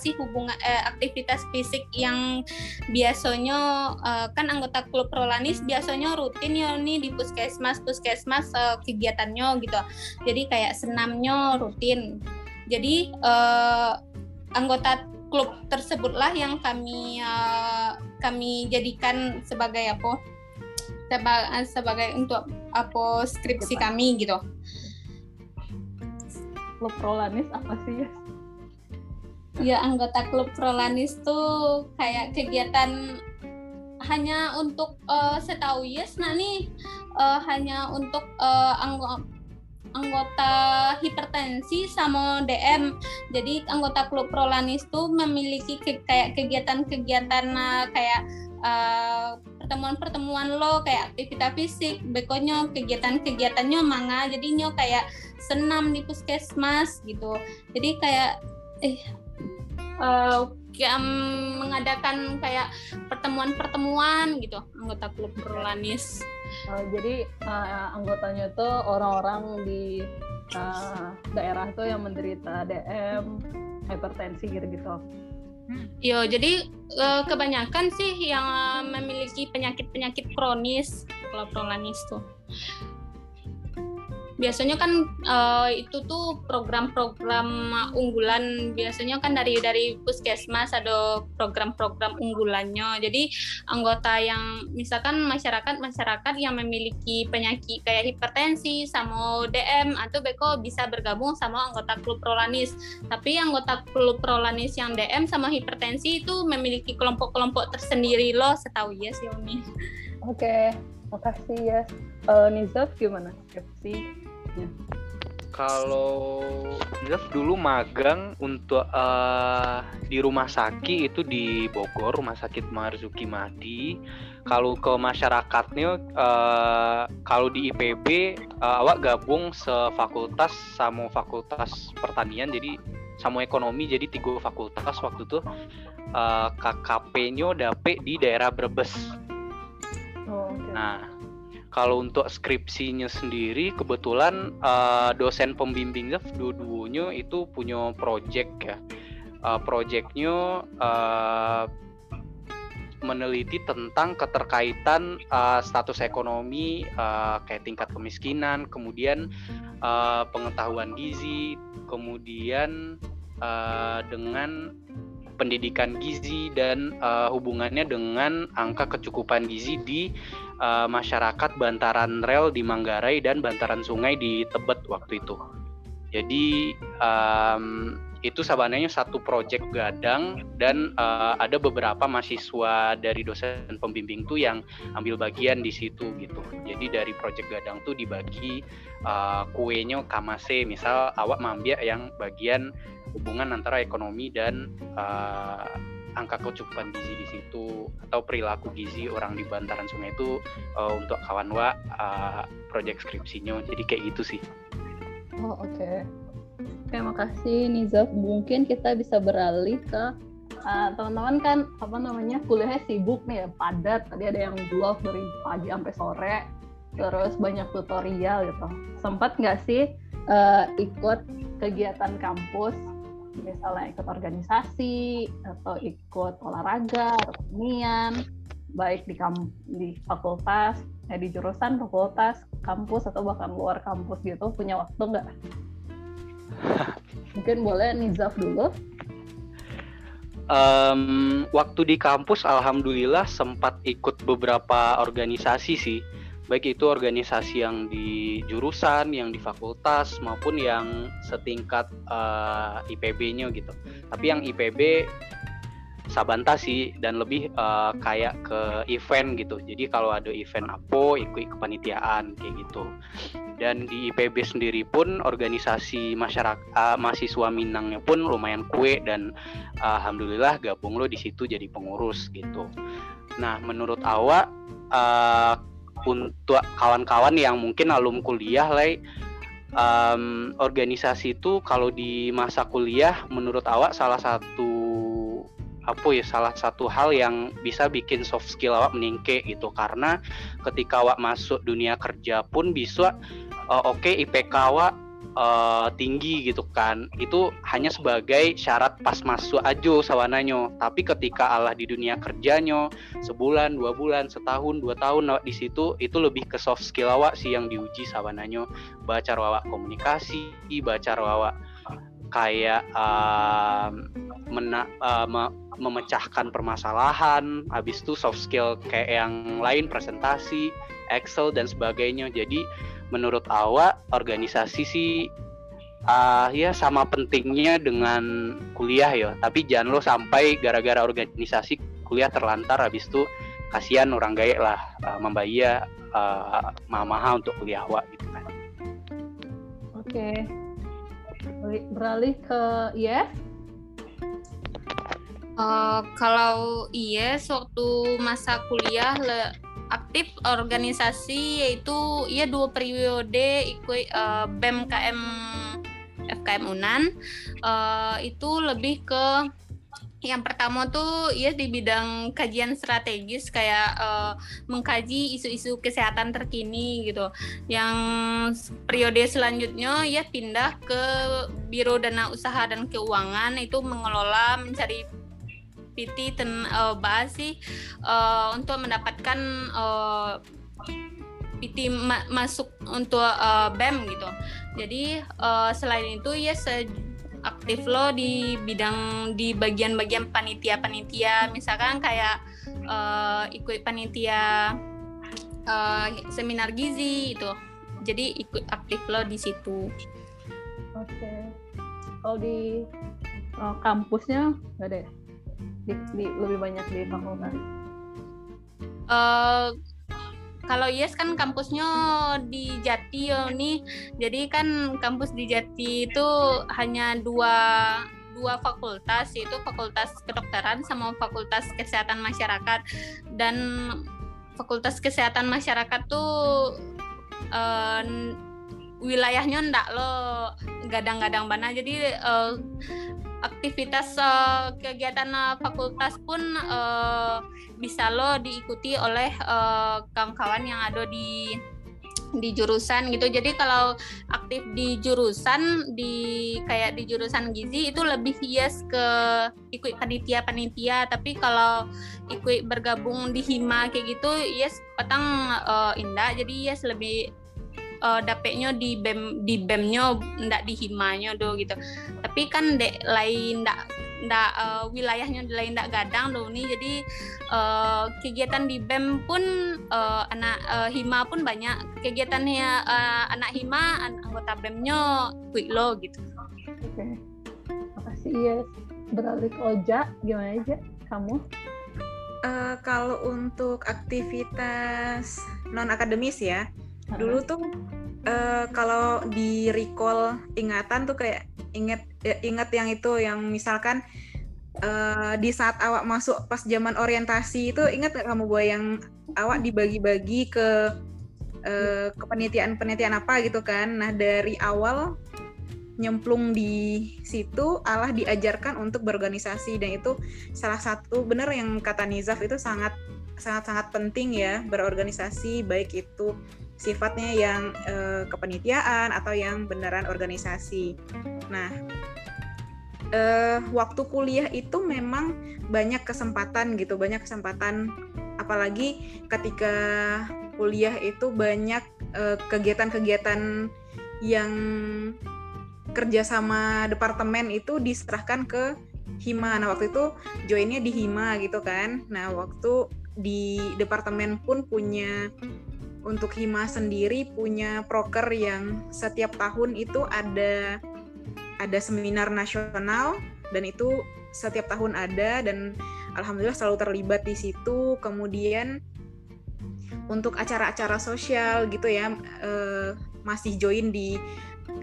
sih hubungan eh, aktivitas fisik yang biasanya uh, kan anggota klub Prolanis biasanya rutin ya nih di puskesmas puskesmas uh, kegiatannya gitu. Jadi kayak senamnya rutin jadi uh, anggota klub tersebutlah yang kami uh, kami jadikan sebagai apa? Sebagai, sebagai untuk apa skripsi kami gitu. Klub Prolanis apa sih ya? Ya anggota klub Prolanis tuh kayak kegiatan hanya untuk uh, setahu yes nah nih uh, hanya untuk uh, anggota anggota hipertensi sama DM. Jadi anggota klub Prolanis tuh memiliki ke, kayak kegiatan-kegiatan uh, kayak uh, pertemuan-pertemuan lo kayak aktivitas fisik, bekonya kegiatan-kegiatannya manga, jadinya kayak senam di puskesmas gitu. Jadi kayak eh uh, kayak mengadakan kayak pertemuan-pertemuan gitu anggota klub Prolanis. Uh, jadi uh, anggotanya itu orang-orang di uh, daerah itu yang menderita DM, hipertensi gitu-gitu. Hmm. Yo, jadi uh, kebanyakan sih yang memiliki penyakit-penyakit kronis kalau prolanis tuh biasanya kan uh, itu tuh program-program unggulan. Biasanya kan dari dari puskesmas ada program-program unggulannya. Jadi anggota yang misalkan masyarakat masyarakat yang memiliki penyakit kayak hipertensi sama DM atau beko bisa bergabung sama anggota klub prolanis. Tapi anggota klub prolanis yang DM sama hipertensi itu memiliki kelompok-kelompok tersendiri loh setahu ya sih Uni oke okay. makasih ya. Uh, Nizaf gimana? Skripsi kalau Jeff dulu magang untuk uh, di rumah sakit itu di Bogor, rumah sakit Marzuki Mahdi. Kalau ke masyarakatnya, uh, kalau di IPB, uh, eh, awak gabung sefakultas sama fakultas pertanian, jadi sama ekonomi, jadi tiga fakultas waktu itu. Uh, KKP-nya dapet di daerah Brebes. Oh, okay. Nah, kalau untuk skripsinya sendiri kebetulan uh, dosen pembimbingnya dua-duanya itu punya project ya. Uh, projectnya uh, meneliti tentang keterkaitan uh, status ekonomi uh, kayak tingkat kemiskinan kemudian uh, pengetahuan gizi kemudian uh, dengan pendidikan gizi dan uh, hubungannya dengan angka kecukupan gizi di uh, masyarakat bantaran rel di Manggarai dan bantaran sungai di Tebet waktu itu. Jadi um, itu sebenarnya satu proyek gadang dan uh, ada beberapa mahasiswa dari dosen pembimbing tuh yang ambil bagian di situ gitu. Jadi dari proyek gadang tuh dibagi uh, kuenya kamase misal awak mambia yang bagian hubungan antara ekonomi dan uh, angka kecukupan gizi di situ atau perilaku gizi orang di bantaran sungai itu uh, untuk kawan wa uh, project skripsinya jadi kayak gitu sih oh oke okay. Terima kasih Nizaf. Mungkin kita bisa beralih ke uh, teman-teman kan apa namanya kuliahnya sibuk nih ya padat. Tadi ada yang blog dari pagi sampai sore terus banyak tutorial gitu. Sempat nggak sih uh, ikut kegiatan kampus? Misalnya ikut organisasi atau ikut olahraga kesenian. Baik di kam di fakultas eh, di jurusan fakultas kampus atau bahkan luar kampus gitu. Punya waktu nggak mungkin boleh Nizaf dulu um, waktu di kampus alhamdulillah sempat ikut beberapa organisasi sih baik itu organisasi yang di jurusan, yang di fakultas maupun yang setingkat uh, IPB-nya gitu. Tapi yang IPB Sabanta sih dan lebih uh, kayak ke event gitu. Jadi kalau ada event apa ikut kepanitiaan kayak gitu. Dan di IPB sendiri pun organisasi masyarakat uh, mahasiswa Minangnya pun lumayan kue dan uh, alhamdulillah gabung lo di situ jadi pengurus gitu. Nah, menurut awak uh, untuk kawan-kawan yang mungkin alum kuliah lah um, organisasi itu kalau di masa kuliah menurut awak salah satu apa ya salah satu hal yang bisa bikin soft skill awak meningkat gitu. Karena ketika awak masuk dunia kerja pun bisa uh, oke okay, IPK awak uh, tinggi gitu kan. Itu hanya sebagai syarat pas masuk aja sawananya tapi ketika Allah di dunia kerjanya sebulan dua bulan setahun dua tahun awak di situ itu lebih ke soft skill awak sih yang diuji sawananya baca awak komunikasi baca awak kayak uh, mena, uh, me, memecahkan permasalahan, habis itu soft skill kayak yang lain presentasi, Excel dan sebagainya. Jadi menurut awak organisasi sih uh, ya sama pentingnya dengan kuliah ya. Tapi jangan lo sampai gara-gara organisasi kuliah terlantar habis itu kasihan orang gaya lah uh, membayar uh, untuk kuliah awak gitu kan. Oke. Beralih ke yes uh, kalau yes waktu masa kuliah le, aktif organisasi yaitu ia dua periode ikut uh, BEM KM FKM Unan. Uh, itu lebih ke yang pertama tuh ya di bidang kajian strategis kayak uh, mengkaji isu-isu kesehatan terkini gitu. Yang periode selanjutnya ya pindah ke Biro Dana Usaha dan Keuangan itu mengelola mencari PT ten uh, sih uh, untuk mendapatkan uh, PT ma masuk untuk uh, BEM gitu. Jadi uh, selain itu ya se aktif lo di bidang di bagian-bagian panitia-panitia misalkan kayak uh, ikut panitia uh, seminar gizi itu jadi ikut aktif lo di situ oke okay. kalau di uh, kampusnya nggak ada ya? di, di, lebih banyak di fakultas uh, kalau Yes kan kampusnya di Jati ya nih. Jadi kan kampus di Jati itu hanya dua dua fakultas yaitu fakultas kedokteran sama fakultas kesehatan masyarakat dan fakultas kesehatan masyarakat tuh uh, wilayahnya ndak lo gadang-gadang mana jadi uh, aktivitas uh, kegiatan uh, fakultas pun uh, bisa lo diikuti oleh kawan-kawan uh, yang ada di di jurusan gitu. Jadi kalau aktif di jurusan di kayak di jurusan gizi itu lebih yes ke ikut panitia-panitia, tapi kalau ikut bergabung di hima kayak gitu yes petang uh, indah. Jadi yes lebih uh, dapetnya di bem di bemnya ndak di himanya do gitu. Tapi kan dek lain ndak ndak uh, wilayahnya lain ndak gadang do nih jadi uh, kegiatan di bem pun uh, anak uh, hima pun banyak. Kegiatannya uh, anak hima anggota bemnya quick lo gitu. Oke. Okay. makasih ya beralih ke Oja gimana aja kamu? Uh, kalau untuk aktivitas non akademis ya, dulu tuh uh, kalau di recall ingatan tuh kayak inget ya, inget yang itu yang misalkan uh, di saat awak masuk pas zaman orientasi itu ingat gak kamu gue yang awak dibagi-bagi ke uh, ke penelitian-penelitian apa gitu kan? Nah dari awal nyemplung di situ Allah diajarkan untuk berorganisasi. Dan itu salah satu bener yang kata Nizaf itu sangat sangat sangat penting ya berorganisasi baik itu sifatnya yang uh, kepanitiaan atau yang beneran organisasi. Nah, uh, waktu kuliah itu memang banyak kesempatan gitu, banyak kesempatan apalagi ketika kuliah itu banyak eh, kegiatan-kegiatan yang kerja sama departemen itu diserahkan ke Hima. Nah waktu itu joinnya di Hima gitu kan. Nah waktu di departemen pun punya untuk Hima sendiri punya proker yang setiap tahun itu ada ada seminar nasional dan itu setiap tahun ada dan alhamdulillah selalu terlibat di situ. Kemudian untuk acara-acara sosial gitu ya uh, masih join di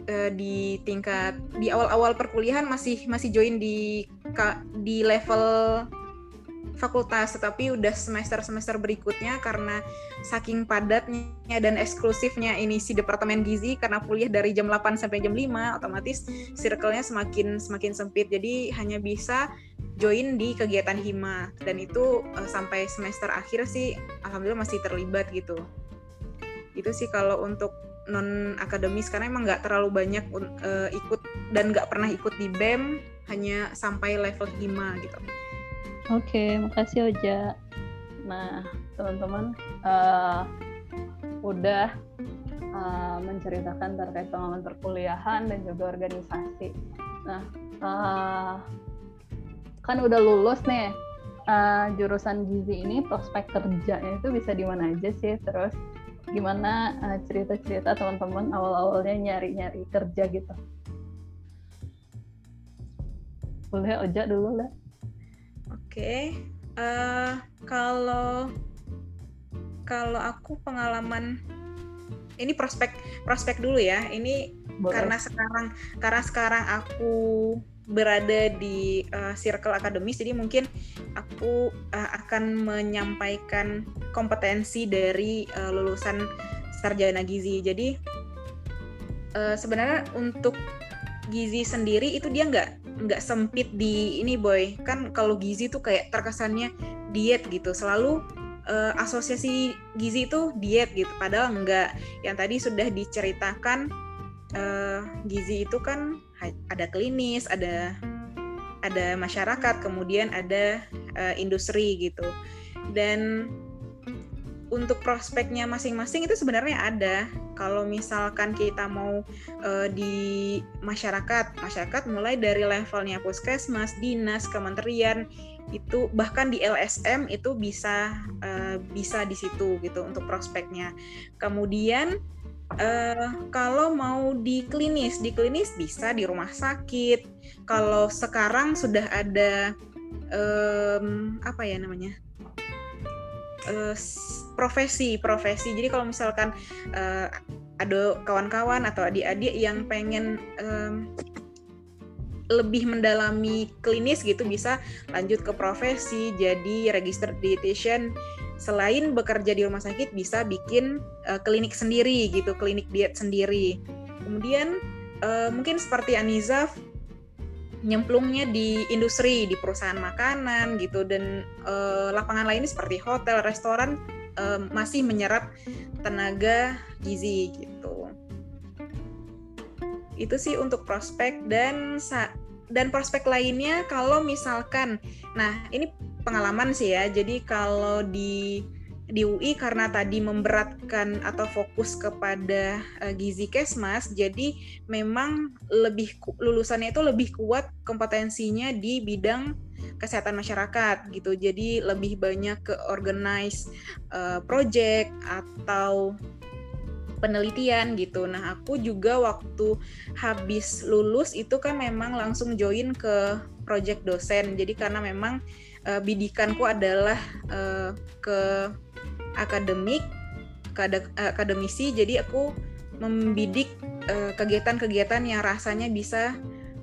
uh, di tingkat di awal-awal perkuliahan masih masih join di di level fakultas tetapi udah semester-semester berikutnya karena saking padatnya dan eksklusifnya ini si departemen gizi karena kuliah dari jam 8 sampai jam 5 otomatis circle-nya semakin semakin sempit. Jadi hanya bisa join di kegiatan hima. Dan itu uh, sampai semester akhir sih alhamdulillah masih terlibat gitu. Itu sih kalau untuk non akademis karena emang nggak terlalu banyak uh, ikut dan nggak pernah ikut di bem hanya sampai level hima gitu Oke, makasih Oja. Nah, teman-teman uh, udah uh, menceritakan terkait pengalaman perkuliahan dan juga organisasi. Nah, uh, kan udah lulus nih uh, jurusan gizi ini prospek kerjanya itu bisa di mana aja sih? Terus gimana uh, cerita-cerita teman-teman awal-awalnya nyari-nyari kerja gitu? Boleh Oja dulu lah. Oke, uh, kalau kalau aku pengalaman ini prospek prospek dulu ya. Ini Boleh. karena sekarang karena sekarang aku berada di uh, circle akademis, jadi mungkin aku uh, akan menyampaikan kompetensi dari uh, lulusan sarjana gizi. Jadi uh, sebenarnya untuk gizi sendiri itu dia nggak nggak sempit di ini boy. Kan kalau gizi tuh kayak terkesannya diet gitu. Selalu uh, asosiasi gizi itu diet gitu. Padahal enggak yang tadi sudah diceritakan uh, gizi itu kan ada klinis ada ada masyarakat kemudian ada uh, industri gitu. Dan untuk prospeknya masing-masing itu sebenarnya ada. Kalau misalkan kita mau uh, di masyarakat, masyarakat mulai dari levelnya puskesmas, dinas, kementerian itu bahkan di LSM itu bisa uh, bisa di situ gitu untuk prospeknya. Kemudian uh, kalau mau di klinis, di klinis bisa di rumah sakit. Kalau sekarang sudah ada um, apa ya namanya? Uh, profesi profesi. Jadi kalau misalkan uh, ada kawan-kawan atau adik-adik yang pengen um, lebih mendalami klinis gitu bisa lanjut ke profesi jadi register dietitian. Selain bekerja di rumah sakit bisa bikin uh, klinik sendiri gitu klinik diet sendiri. Kemudian uh, mungkin seperti Anizaf nyemplungnya di industri di perusahaan makanan gitu. Dan uh, lapangan lainnya seperti hotel restoran uh, masih menyerap tenaga gizi gitu. Itu sih untuk prospek dan dan prospek lainnya kalau misalkan nah ini pengalaman sih ya. Jadi kalau di di UI karena tadi memberatkan atau fokus kepada uh, gizi kesmas, jadi memang lebih lulusannya itu lebih kuat kompetensinya di bidang kesehatan masyarakat gitu. Jadi lebih banyak ke organize uh, project atau penelitian gitu. Nah, aku juga waktu habis lulus itu kan memang langsung join ke project dosen. Jadi karena memang uh, bidikanku adalah uh, ke akademik akademisi jadi aku membidik eh, kegiatan-kegiatan yang rasanya bisa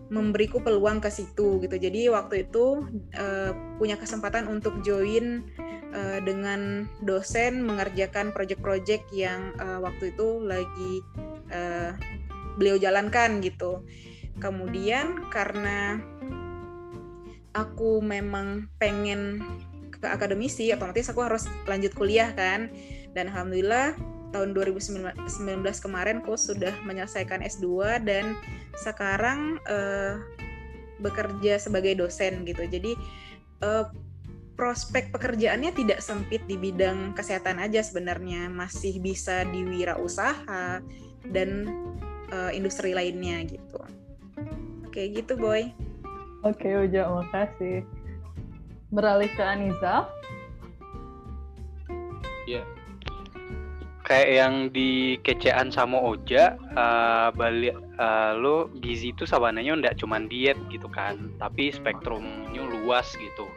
memberiku peluang ke situ gitu. Jadi waktu itu uh, punya kesempatan untuk join uh, dengan dosen mengerjakan proyek-proyek yang waktu itu lagi beliau jalankan gitu. Kemudian karena aku memang pengen ke akademisi otomatis aku harus lanjut kuliah kan. Dan alhamdulillah tahun 2019 kemarin aku sudah menyelesaikan S2 dan sekarang uh, bekerja sebagai dosen gitu. Jadi uh, prospek pekerjaannya tidak sempit di bidang kesehatan aja sebenarnya. Masih bisa di wirausaha dan uh, industri lainnya gitu. Oke gitu boy. Oke, Uja, makasih. Beralih ke Aniza. Ya. Kayak yang di kecean sama Oja, uh, balik uh, lo gizi itu sabananya ndak cuman diet gitu kan, tapi spektrumnya luas gitu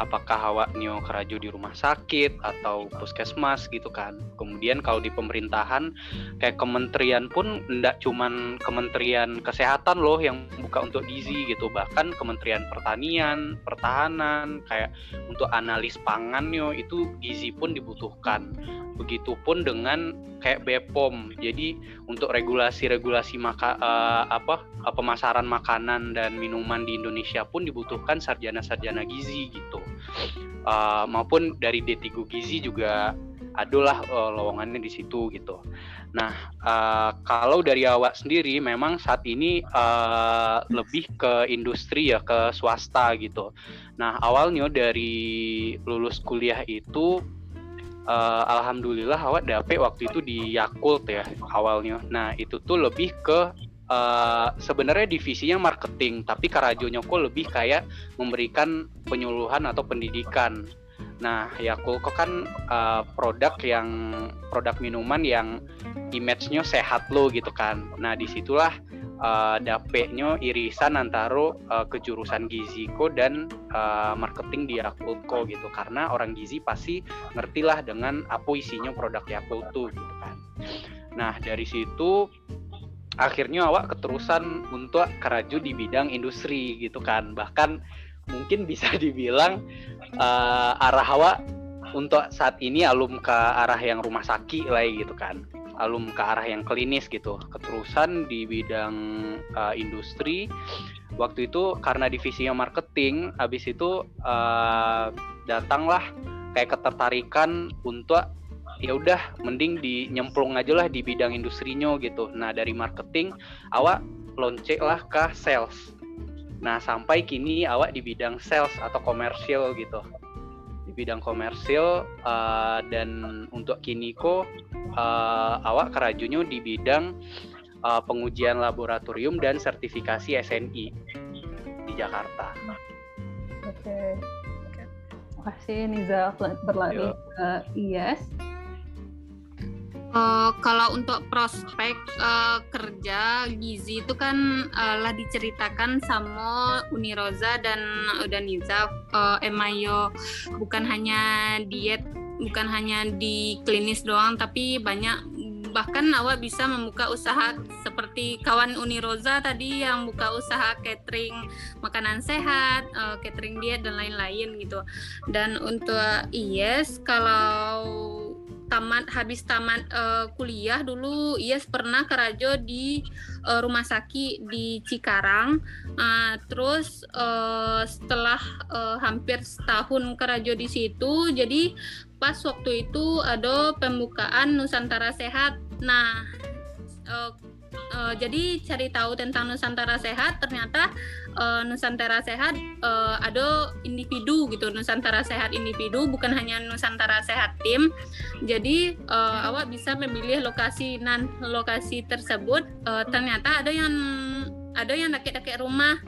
apakah awak nio keraju di rumah sakit atau puskesmas gitu kan. Kemudian kalau di pemerintahan kayak kementerian pun tidak cuman kementerian kesehatan loh yang buka untuk gizi gitu. Bahkan kementerian pertanian pertahanan kayak untuk analis pangan nio itu gizi pun dibutuhkan begitupun dengan kayak BPOM jadi untuk regulasi-regulasi maka uh, apa uh, pemasaran makanan dan minuman di Indonesia pun dibutuhkan sarjana-sarjana gizi gitu. Uh, maupun dari D3 gizi juga adalah uh, lowongannya di situ gitu. Nah uh, kalau dari awak sendiri memang saat ini uh, lebih ke industri ya ke swasta gitu. Nah awalnya dari lulus kuliah itu uh, alhamdulillah awak dapet waktu itu di Yakult ya awalnya. Nah itu tuh lebih ke uh, sebenarnya divisinya marketing, tapi Karajonya kok lebih kayak memberikan penyuluhan atau pendidikan. Nah, Yakult kok kan uh, produk yang produk minuman yang image-nya sehat lo gitu kan. Nah, di situlah uh, dapetnya irisan antara uh, kejurusan giziko dan uh, marketing di Yakultko gitu. Karena orang gizi pasti ngertilah dengan apa isinya produk Yakult tuh gitu kan. Nah dari situ akhirnya awak keterusan untuk keraju di bidang industri gitu kan. Bahkan mungkin bisa dibilang uh, arah awak untuk saat ini alum ke arah yang rumah sakit lah gitu kan. Alum ke arah yang klinis gitu. Keterusan di bidang uh, industri waktu itu karena divisinya marketing habis itu uh, datanglah kayak ketertarikan untuk ya udah mending di nyemplung aja lah di bidang industrinya gitu. Nah dari marketing awak lonce lah ke sales nah sampai kini awak di bidang sales atau komersial gitu di bidang komersil uh, dan untuk Kiniko uh, awak kerajunya di bidang uh, pengujian laboratorium dan sertifikasi SNI di Jakarta. Oke. Okay. Makasih Niza berlari ke IS. Uh, kalau untuk prospek uh, kerja gizi itu kan uh, lah diceritakan sama Uniroza dan Udaniza uh, Emayo bukan hanya diet bukan hanya di klinis doang tapi banyak bahkan awak bisa membuka usaha seperti kawan Uniroza tadi yang buka usaha catering makanan sehat, uh, catering diet dan lain-lain gitu. Dan untuk IES kalau tamat habis tamat uh, kuliah dulu Yes pernah kerajo di uh, rumah sakit di Cikarang. Uh, terus uh, setelah uh, hampir setahun kerajo di situ jadi pas waktu itu ada pembukaan Nusantara Sehat. Nah uh, uh, jadi cari tahu tentang Nusantara Sehat ternyata uh, Nusantara Sehat uh, ada individu gitu. Nusantara Sehat individu bukan hanya Nusantara Sehat tim. Jadi uh, awak bisa memilih lokasi nan lokasi tersebut. Uh, ternyata ada yang ada yang deket-deket rumah.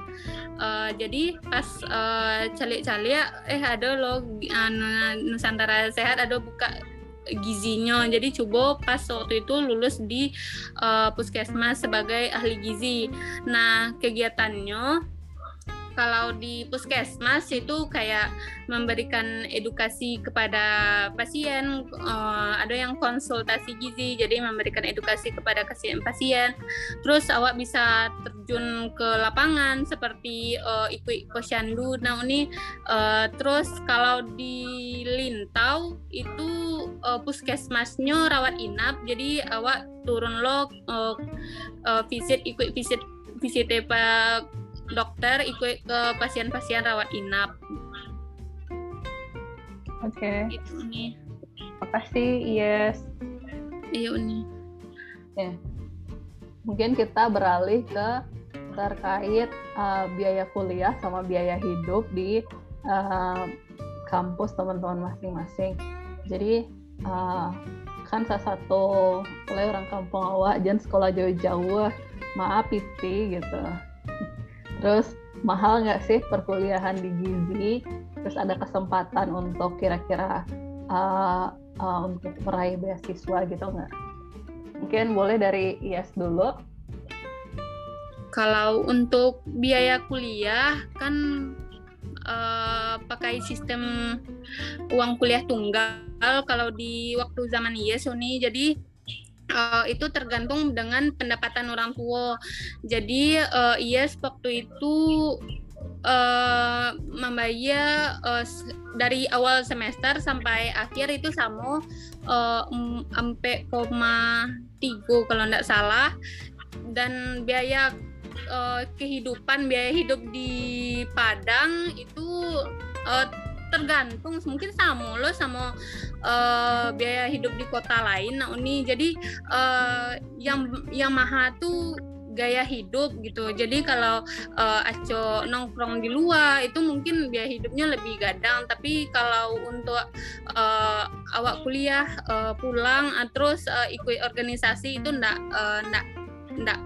Uh, jadi pas uh, calik-calik eh ada lo uh, Nusantara Sehat ada buka gizinya. Jadi coba pas waktu itu lulus di uh, puskesmas sebagai ahli gizi. Nah, kegiatannya kalau di puskesmas itu kayak memberikan edukasi kepada pasien uh, ada yang konsultasi gizi jadi memberikan edukasi kepada pasien. Terus awak bisa terjun ke lapangan seperti uh, ikut posyandu. Nah ini uh, terus kalau di Lintau itu uh, puskesmasnya rawat inap jadi awak turun lo uh, uh, visit ikut visit visit pak dokter ikut ke pasien-pasien rawat inap. Oke. Okay. Itu nih. Makasih, Yes. Iya, Uni. Ya. Mungkin kita beralih ke terkait uh, biaya kuliah sama biaya hidup di uh, kampus teman-teman masing-masing. Jadi uh, kan salah satu oleh orang kampung awak jangan sekolah jauh-jauh maaf itu gitu terus mahal nggak sih perkuliahan di Gizi terus ada kesempatan untuk kira-kira uh, uh, untuk meraih beasiswa gitu nggak? Mungkin boleh dari IS dulu. Kalau untuk biaya kuliah kan uh, pakai sistem uang kuliah tunggal kalau di waktu zaman IES ini jadi uh, itu tergantung dengan pendapatan orang tua. Jadi uh, IES waktu itu uh, membayar uh, dari awal semester sampai akhir itu sama uh, koma tiga kalau tidak salah dan biaya uh, kehidupan biaya hidup di Padang itu uh, tergantung mungkin sama lo sama uh, biaya hidup di kota lain nah ini jadi uh, yang yang mahal tuh gaya hidup gitu. Jadi kalau uh, Aco nongkrong di luar itu mungkin biaya hidupnya lebih gadang. Tapi kalau untuk uh, awak kuliah uh, pulang uh, terus uh, ikut organisasi itu ndak uh, ndak ndak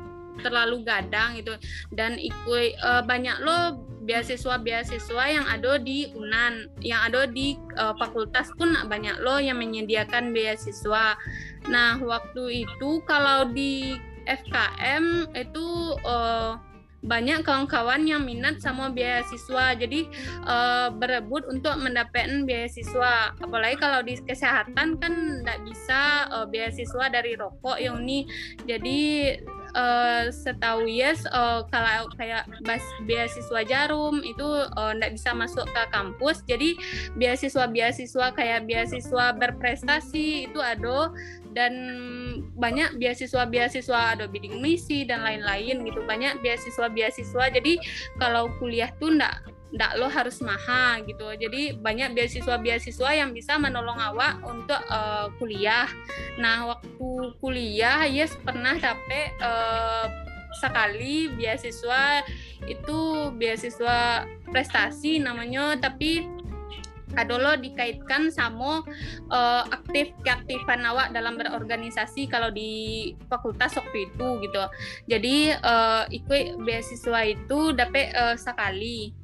terlalu gadang gitu dan ikut uh, banyak lo beasiswa-beasiswa yang ada di UNAN, yang ada di uh, fakultas pun banyak lo yang menyediakan beasiswa. Nah, waktu itu kalau di FKM itu uh, banyak kawan-kawan yang minat sama beasiswa, jadi uh, berebut untuk mendapatkan beasiswa. Apalagi kalau di kesehatan kan tidak bisa uh, beasiswa dari rokok yang ini. Jadi uh, setahu Yes uh, kalau kayak beasiswa Jarum itu tidak uh, bisa masuk ke kampus. Jadi beasiswa-beasiswa kayak beasiswa berprestasi itu ada. Dan banyak beasiswa-beasiswa ada bidding misi dan lain-lain gitu. Banyak beasiswa-beasiswa. Jadi kalau kuliah tuh ndak ndak lo harus mahal gitu. Jadi banyak beasiswa-beasiswa yang bisa menolong awak untuk uh, kuliah. Nah waktu kuliah yes pernah dapet uh, sekali beasiswa itu beasiswa prestasi namanya tapi lo dikaitkan sama uh, aktif keaktifan awak dalam berorganisasi kalau di fakultas waktu itu gitu. Jadi uh, ikut beasiswa itu dapat uh, sekali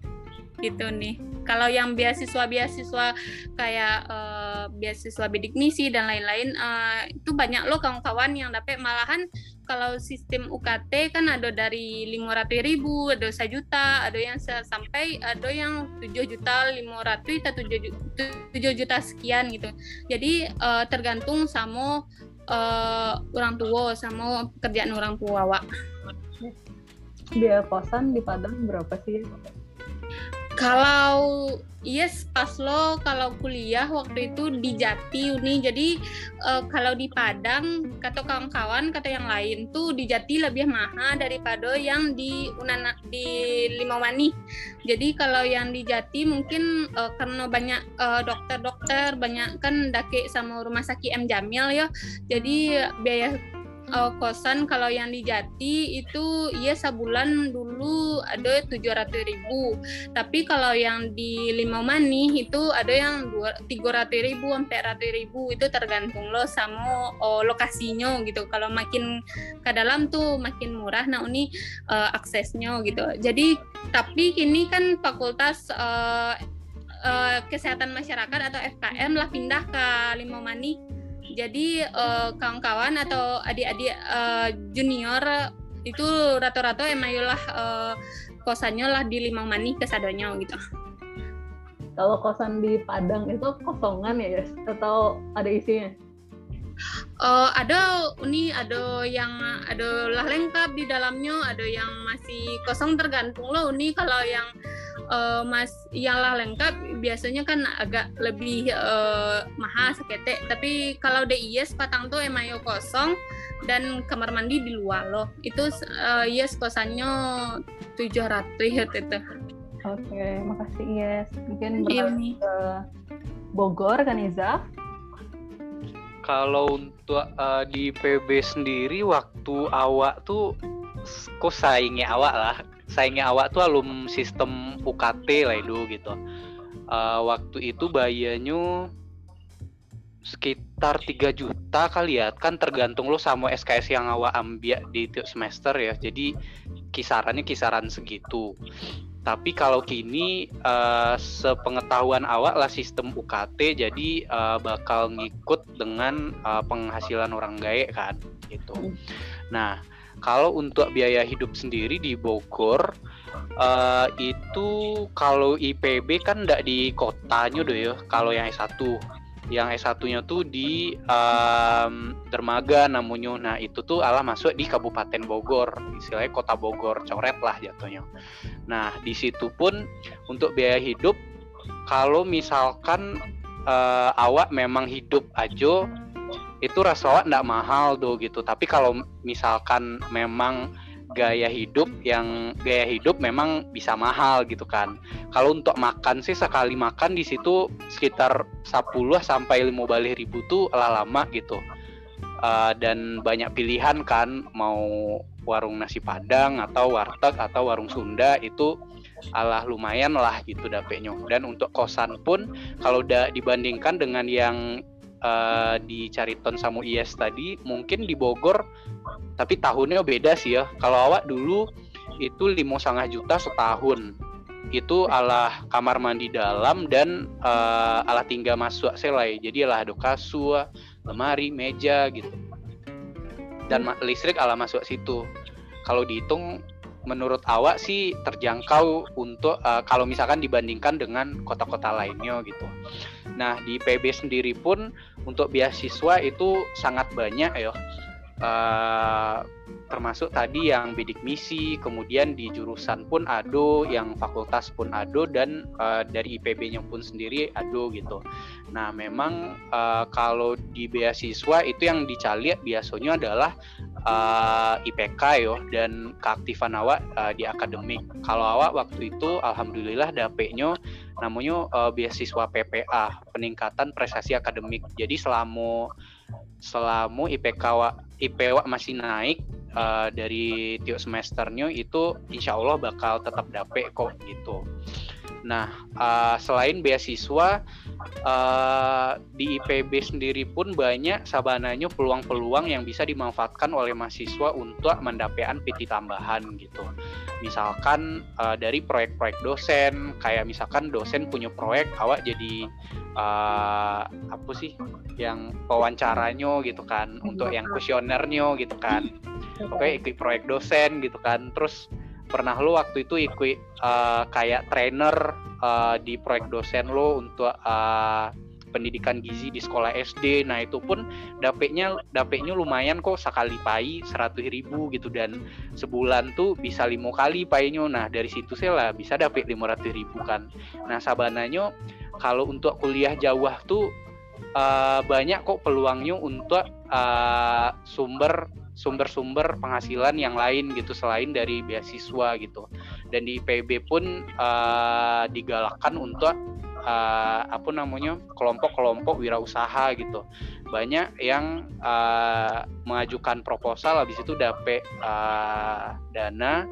gitu nih. Kalau yang beasiswa-beasiswa kayak uh, beasiswa bidik misi dan lain-lain uh, itu banyak loh kawan-kawan yang dapat malahan kalau sistem UKT kan ada dari lima ratus ribu, ada sejuta, ada yang sampai ada yang tujuh juta lima ratus atau tujuh juta sekian gitu. Jadi uh, tergantung sama uh, orang tua sama pekerjaan orang tua, Wak. Biaya kosan di Padang berapa sih? Kalau yes pas lo kalau kuliah waktu itu di Jati Uni. Jadi uh, kalau di Padang kata kawan-kawan kata yang lain tuh di Jati lebih mahal daripada yang di Unana di Limawani. Jadi kalau yang di Jati mungkin uh, karena banyak dokter dokter-dokter banyak kan dake sama rumah sakit M. Jamil ya. Jadi biaya uh, kosan kalau yang di Jati itu iya sebulan dulu ada tujuh ratus ribu. Tapi kalau yang di Limau Mani itu ada yang tiga ratus ribu sampai ratus ribu. Itu tergantung lo sama oh, lokasinya gitu. Kalau makin ke dalam tuh makin murah nah ini uh, aksesnya gitu. Jadi tapi kini kan fakultas uh, uh, kesehatan masyarakat atau FKM lah pindah ke Limau Mani jadi uh, kawan-kawan atau adik-adik uh, junior itu rata-rata emang lah uh, kosannya lah di Limang Mani kesadonya gitu. Kalau kosan di Padang itu kosongan ya, yes? atau ada isinya? Uh, ada ini ada yang ada lah lengkap di dalamnya, ada yang masih kosong tergantung loh. Ini kalau yang uh, mas yang lah lengkap biasanya kan agak lebih uh, mahal seketek. Tapi kalau DIS Patang tuh emang yo kosong dan kamar mandi di luar loh. Itu uh, yes kosannya 700 ya itu oke okay, makasih yes mungkin beralih ke Bogor kan Iza kalau untuk uh, di PB sendiri waktu awak tuh kok saingnya awak lah. Saingnya awak tuh alum sistem UKT lah itu gitu. Uh, waktu itu bayarnya sekitar 3 juta kali ya. Kan tergantung lo sama SKS yang awak ambil di tiap semester ya. Jadi kisarannya kisaran segitu Tapi kalau kini uh, sepengetahuan awak lah sistem UKT jadi uh, bakal ngikut dengan uh, penghasilan orang gae kan gitu. Hmm. Nah, kalau untuk biaya hidup sendiri di Bogor uh, itu kalau IPB kan ndak di kotanya doh ya. Kalau yang S1 yang S1-nya tuh di um, Dermaga namanya. Nah, itu tuh Allah masuk di Kabupaten Bogor, istilahnya Kota Bogor, coret lah jatuhnya. Nah, di situ pun untuk biaya hidup kalau misalkan uh, awak memang hidup aja itu rasa awak ndak mahal tuh gitu. Tapi kalau misalkan memang gaya hidup yang gaya hidup memang bisa mahal gitu kan. Kalau untuk makan sih sekali makan di situ sekitar 10 sampai 15 ribu tuh lama gitu. Uh, dan banyak pilihan kan mau warung nasi padang atau warteg atau warung Sunda itu alah lumayan lah gitu dapetnya dan untuk kosan pun kalau udah dibandingkan dengan yang uh, di Cariton sama IS tadi mungkin di Bogor tapi tahunnya beda sih ya. Kalau awak dulu itu lima setengah juta setahun. Itu ala kamar mandi dalam dan uh, ala tinggal masuk selai. Jadi ala ada kasur lemari meja gitu. Dan listrik ala masuk situ. Kalau dihitung menurut awak sih terjangkau untuk uh, kalau misalkan dibandingkan dengan kota-kota lainnya gitu. Nah di PB sendiri pun untuk beasiswa itu sangat banyak ya uh, termasuk tadi yang bidik misi, kemudian di jurusan pun ado, yang fakultas pun ado dan uh, dari IPB-nya pun sendiri ado gitu. Nah, memang uh, kalau di beasiswa itu yang dicari biasanya adalah uh, IPK yo dan keaktifan awak uh, di akademik. Kalau awak waktu itu alhamdulillah dapetnya namanya uh, beasiswa PPA, peningkatan prestasi akademik. Jadi selama selama IPK IPW masih naik uh, dari tiap semesternya itu insya Allah bakal tetap dapet kok gitu. Nah, uh, selain beasiswa uh, di IPB sendiri pun banyak sabananya peluang-peluang yang bisa dimanfaatkan oleh mahasiswa untuk mendapatkan PT tambahan gitu. Misalkan uh, dari proyek-proyek dosen, kayak misalkan dosen punya proyek, awak jadi uh, apa sih yang pewawancaranya gitu kan, untuk yang kuesionernya gitu kan. Oke, ikut proyek dosen gitu kan, terus pernah lo waktu itu ikut uh, kayak trainer uh, di proyek dosen lo untuk uh, pendidikan gizi di sekolah SD. Nah itu pun dapetnya dapetnya lumayan kok sekali pai seratus ribu gitu dan sebulan tuh bisa lima kali painya. Nah dari situ saya lah bisa dapet lima ratus ribu kan. Nah sabananya kalau untuk kuliah jauh tuh uh, banyak kok peluangnya untuk uh, sumber sumber-sumber penghasilan yang lain gitu selain dari beasiswa gitu. Dan di IPB pun uh, digalakkan untuk uh, apa namanya kelompok-kelompok wirausaha gitu. Banyak yang uh, mengajukan proposal habis itu dapet uh, dana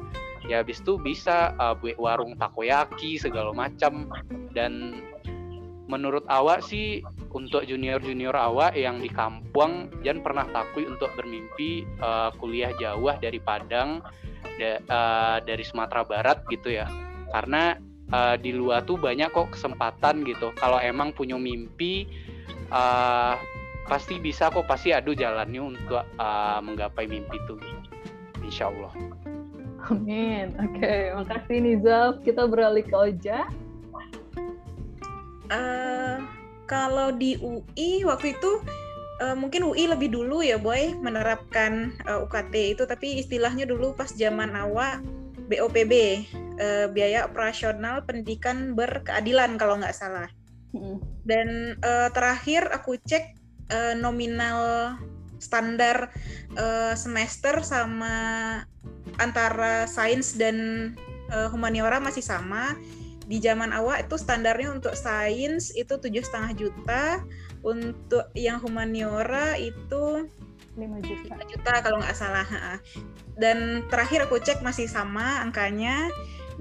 ya habis itu bisa uh, buat warung takoyaki segala macam. Dan menurut awak sih untuk junior-junior awak yang di kampung jangan pernah takut untuk bermimpi uh, kuliah jauh dari Padang da, uh, dari Sumatera Barat gitu ya karena uh, di luar tuh banyak kok kesempatan gitu kalau emang punya mimpi uh, pasti bisa kok pasti ada jalannya untuk uh, menggapai mimpi itu insya Allah Amin. Oke, okay, makasih Nizaf. Kita beralih ke Oja. Uh, kalau di UI waktu itu uh, mungkin UI lebih dulu ya boy menerapkan uh, UKT itu. Tapi istilahnya dulu pas zaman awal BOPB uh, biaya operasional pendidikan berkeadilan kalau nggak salah. Dan uh, terakhir aku cek uh, nominal standar uh, semester sama antara sains dan uh, humaniora masih sama di zaman awal itu standarnya untuk sains itu tujuh setengah juta untuk yang humaniora itu 5 juta. 5 juta kalau nggak salah dan terakhir aku cek masih sama angkanya.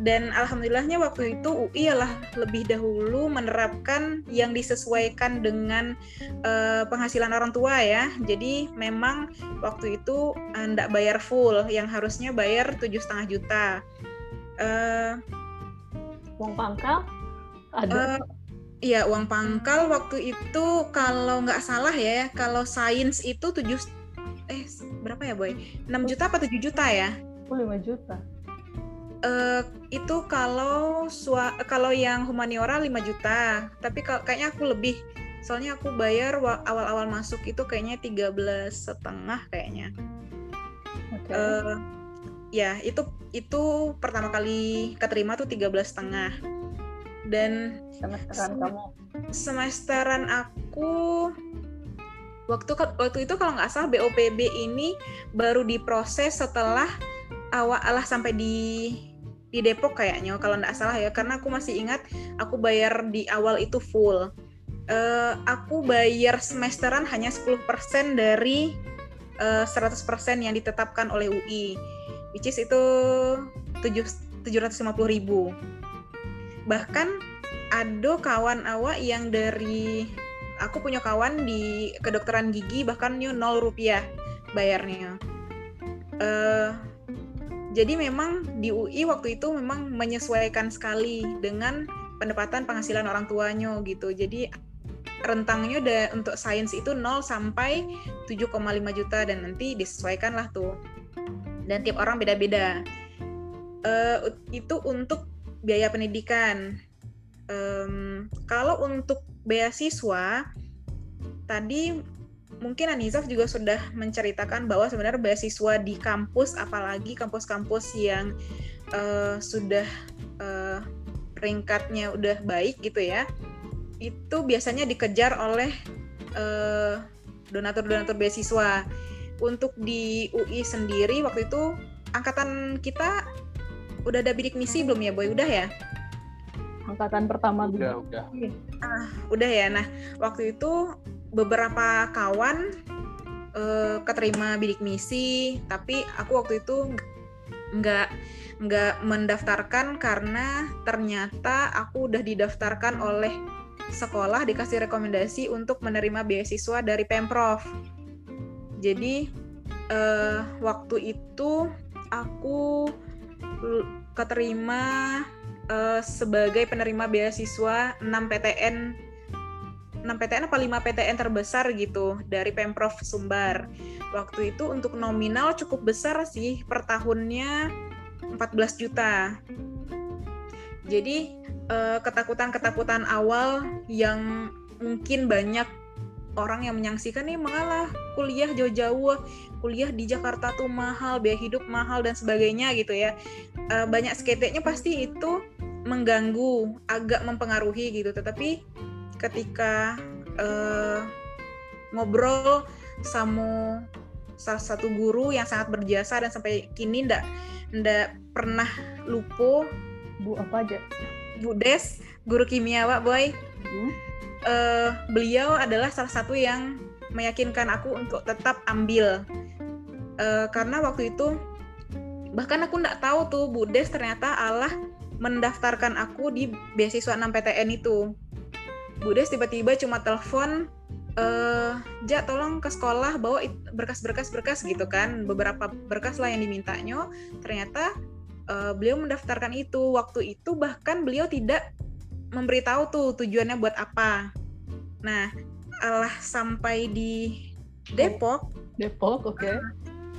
Dan alhamdulillahnya waktu itu UI lah lebih dahulu menerapkan yang disesuaikan dengan uh, penghasilan orang tua ya. Jadi memang waktu itu uh, bayar full yang harusnya bayar tujuh setengah juta. Uh, Uang pangkal ada. Eh, Iya, uang pangkal waktu itu kalau nggak salah ya, kalau sains itu 7 eh berapa ya, Boy? 6 juta apa 7 juta ya? Oh, 5 juta. Eh itu kalau sua, kalau yang humaniora 5 juta, tapi kalau kayaknya aku lebih soalnya aku bayar wa- awal-awal masuk itu kayaknya 13 setengah kayaknya. Oke. Eh, ya, itu itu pertama kali keterima tuh 13 setengah. Dan Semesteran kamu. semesteran aku waktu waktu itu kalau nggak salah BOPB ini baru diproses setelah awal alah sampai di di Depok kayaknya kalau nggak salah ya karena aku masih ingat aku bayar di awal itu full Eh, aku bayar semesteran hanya 10% dari eh, 100% yang ditetapkan oleh UI which is itu tujuh- 750.000 ribu. Bahkan ada kawan awak yang dari aku punya kawan di kedokteran gigi bahkan nyu nol rupiah bayarnya. Eh jadi memang di UI waktu itu memang menyesuaikan sekali dengan pendapatan penghasilan orang tuanya gitu. Jadi rentangnya udah untuk sains itu 0 sampai 7,5 juta dan nanti disesuaikan lah tuh dan tiap orang beda-beda. Eh, itu untuk biaya pendidikan. Em, kalau untuk beasiswa tadi mungkin Anizaf juga sudah menceritakan bahwa sebenarnya beasiswa di kampus apalagi kampus-kampus yang eh, sudah eh, peringkatnya udah baik gitu ya itu biasanya dikejar oleh eh, donatur-donatur beasiswa untuk di UI sendiri waktu itu angkatan kita udah ada bidik misi belum ya boy? Udah ya? Angkatan pertama dulu. Udah, udah. udah ya. Nah waktu itu beberapa kawan eh, keterima bidik misi tapi aku waktu itu nggak nggak mendaftarkan karena ternyata aku udah didaftarkan oleh sekolah dikasih rekomendasi untuk menerima beasiswa dari pemprov jadi eh, waktu itu aku keterima eh, sebagai penerima beasiswa 6 PTN 6 PTN apa 5 PTN terbesar gitu dari Pemprov Sumbar. Waktu itu untuk nominal cukup besar sih per tahunnya 14 juta. Jadi eh, ketakutan-ketakutan awal yang mungkin banyak orang yang menyaksikan nih mengalah kuliah jauh-jauh, kuliah di Jakarta tuh mahal, biaya hidup mahal dan sebagainya gitu ya. Eh, banyak sketeknya pasti itu mengganggu, agak mempengaruhi gitu. Tetapi ketika eh, ngobrol sama salah satu guru yang sangat berjasa dan sampai kini ndak ndak pernah lupa Bu apa aja? Bu Des, guru kimia Wak Boy. Hmm? Eh, beliau adalah salah satu yang meyakinkan aku untuk tetap ambil. Eh, karena waktu itu bahkan aku nggak tahu tuh Bu Des ternyata Allah mendaftarkan aku di beasiswa 6 PTN itu. Bu Des tiba-tiba cuma telepon eh Ja tolong ke sekolah bawa berkas-berkas berkas gitu kan beberapa berkas lah yang dimintanya. Ternyata eh, beliau mendaftarkan itu. Waktu itu bahkan beliau tidak memberitahu tuh tujuannya buat apa. Nah Allah sampai di Depok. Depok, oke.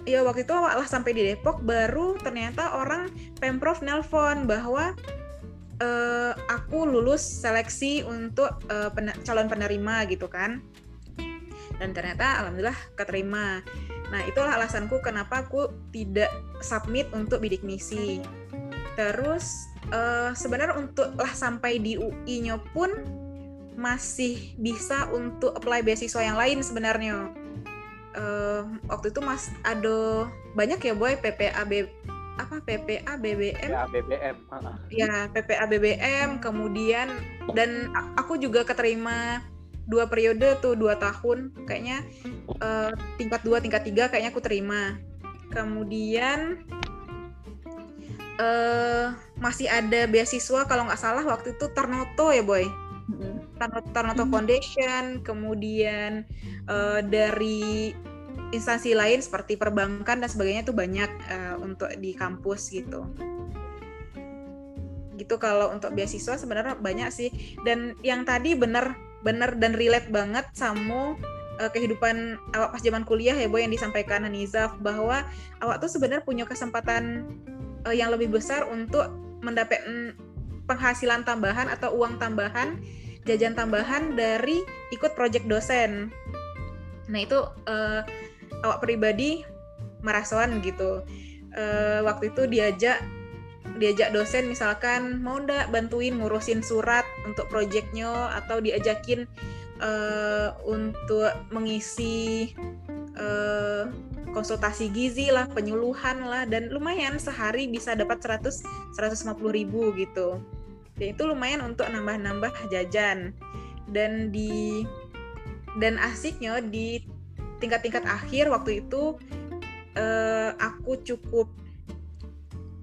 ya waktu itu Allah sampai di Depok baru ternyata orang pemprov nelpon bahwa eh, aku lulus seleksi untuk eh, pen- calon penerima gitu kan. Dan ternyata alhamdulillah keterima. Nah itulah alasanku kenapa aku tidak submit untuk bidik misi terus eh, sebenarnya untuk lah sampai di UI-nya pun masih bisa untuk apply beasiswa yang lain sebenarnya. Eh, waktu itu mas ada banyak ya boy PPAB apa PPA BBM Ya, BBM. ya PPA BBM kemudian dan aku juga keterima dua periode tuh dua tahun kayaknya eh, tingkat dua tingkat tiga kayaknya aku terima. Kemudian eh masih ada beasiswa kalau nggak salah waktu itu Tarnoto ya boy Tarnoto Hmm. Foundation, kemudian eh, dari instansi lain seperti perbankan dan sebagainya itu banyak eh, untuk di kampus gitu. gitu kalau untuk beasiswa sebenarnya banyak sih dan yang tadi benar benar dan relate banget sama uh, kehidupan awak pas zaman kuliah ya boy yang disampaikan Hanizaf bahwa awak tuh sebenarnya punya kesempatan uh, yang lebih besar untuk mendapat penghasilan tambahan atau uang tambahan jajan tambahan dari ikut project dosen. Nah itu uh, awak pribadi merasakan gitu. Uh, waktu itu diajak diajak dosen misalkan mau ndak bantuin ngurusin surat untuk proyeknya atau diajakin uh, untuk mengisi uh, konsultasi gizi lah penyuluhan lah dan lumayan sehari bisa dapat 100 150 ribu gitu. Dan itu lumayan untuk nambah-nambah jajan. Dan di dan asiknya di tingkat-tingkat akhir waktu itu uh, aku cukup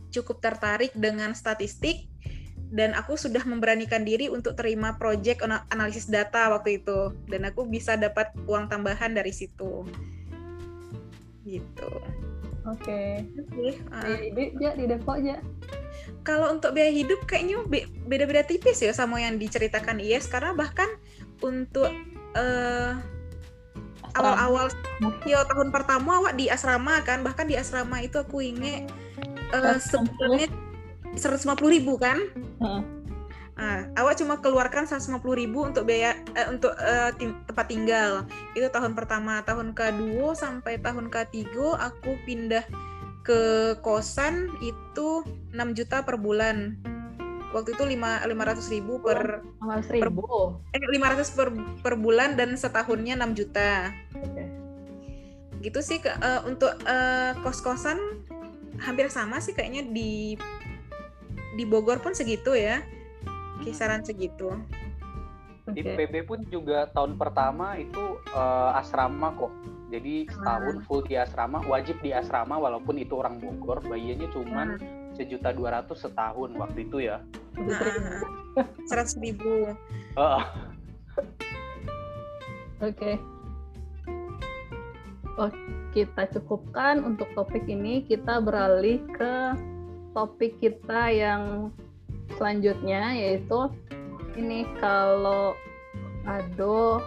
cukup tertarik dengan statistik dan aku sudah memberanikan diri untuk terima project analisis data waktu itu. Dan aku bisa dapat uang tambahan dari situ. Gitu. Oke. Okay. Ah. uh, hidup ya di Depok ya kalau untuk biaya hidup kayaknya beda-beda tipis ya sama yang diceritakan Iya karena bahkan untuk uh, awal-awal yo tahun pertama awak di asrama kan. Bahkan di asrama itu aku inget uh, sebenarnya 150 ribu kan? Uh. Nah, awak cuma keluarkan 150 ribu untuk biaya eh, untuk eh, tempat tinggal. Itu tahun pertama, tahun kedua sampai tahun ketiga aku pindah ke kosan itu 6 juta per bulan waktu itu lima lima ratus ribu per oh, ribu. per lima ratus per per bulan dan setahunnya 6 juta okay. gitu sih ke, uh, untuk eh, uh, kos kosan hampir sama sih kayaknya di di Bogor pun segitu ya. Kisaran segitu. Di PB pun juga tahun pertama itu uh, asrama kok. Jadi setahun ah. full di asrama wajib di asrama walaupun itu orang Bogor. Bayinya cuman ah. sejuta dua ratus setahun waktu itu ya. Ah, seratus ribu. Oke. Oh kita cukupkan untuk topik ini. Kita beralih ke topik kita yang selanjutnya yaitu ini kalau ada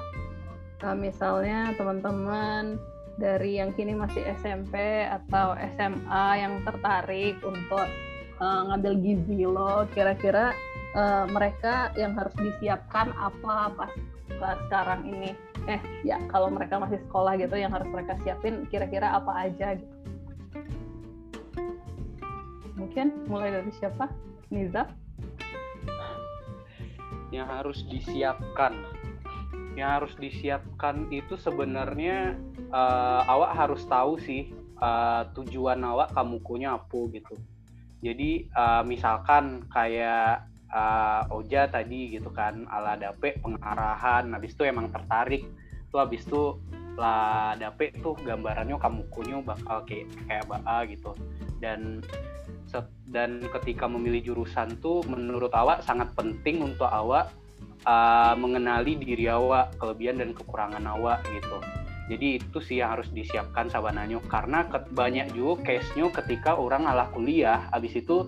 uh, misalnya teman-teman dari yang kini masih SMP atau SMA yang tertarik untuk uh, ngambil gizi lo kira-kira uh, mereka yang harus disiapkan apa pas, pas sekarang ini? Eh ya kalau mereka masih sekolah gitu yang harus mereka siapin kira-kira apa aja gitu mungkin mulai dari siapa? Niza yang harus disiapkan. Yang harus disiapkan itu sebenarnya uh, awak harus tahu sih uh, tujuan awak kamu punya apa gitu. Jadi uh, misalkan kayak uh, Oja tadi gitu kan ala dape pengarahan habis itu emang tertarik. Tuh habis itu lah dape tuh gambarannya kamu kunyo bakal kayak kayak ba gitu. Dan dan ketika memilih jurusan tuh menurut awak sangat penting untuk awak uh, mengenali diri awak, kelebihan dan kekurangan awak gitu. Jadi itu sih yang harus disiapkan sabananya. Karena banyak juga case-nya ketika orang alah kuliah, habis itu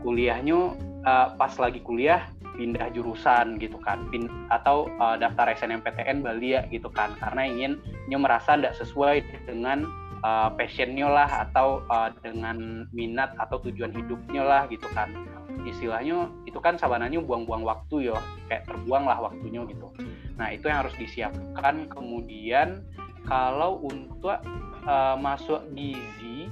kuliahnya uh, pas lagi kuliah pindah jurusan gitu kan. Pin, atau uh, daftar SNMPTN Bali ya gitu kan. Karena ingin merasa tidak sesuai dengan uh, passionnya lah atau uh, dengan minat atau tujuan hidupnya lah gitu kan. Istilahnya itu kan sabananya buang-buang waktu ya kayak terbuang lah waktunya gitu. Nah itu yang harus disiapkan. Kemudian kalau untuk uh, masuk gizi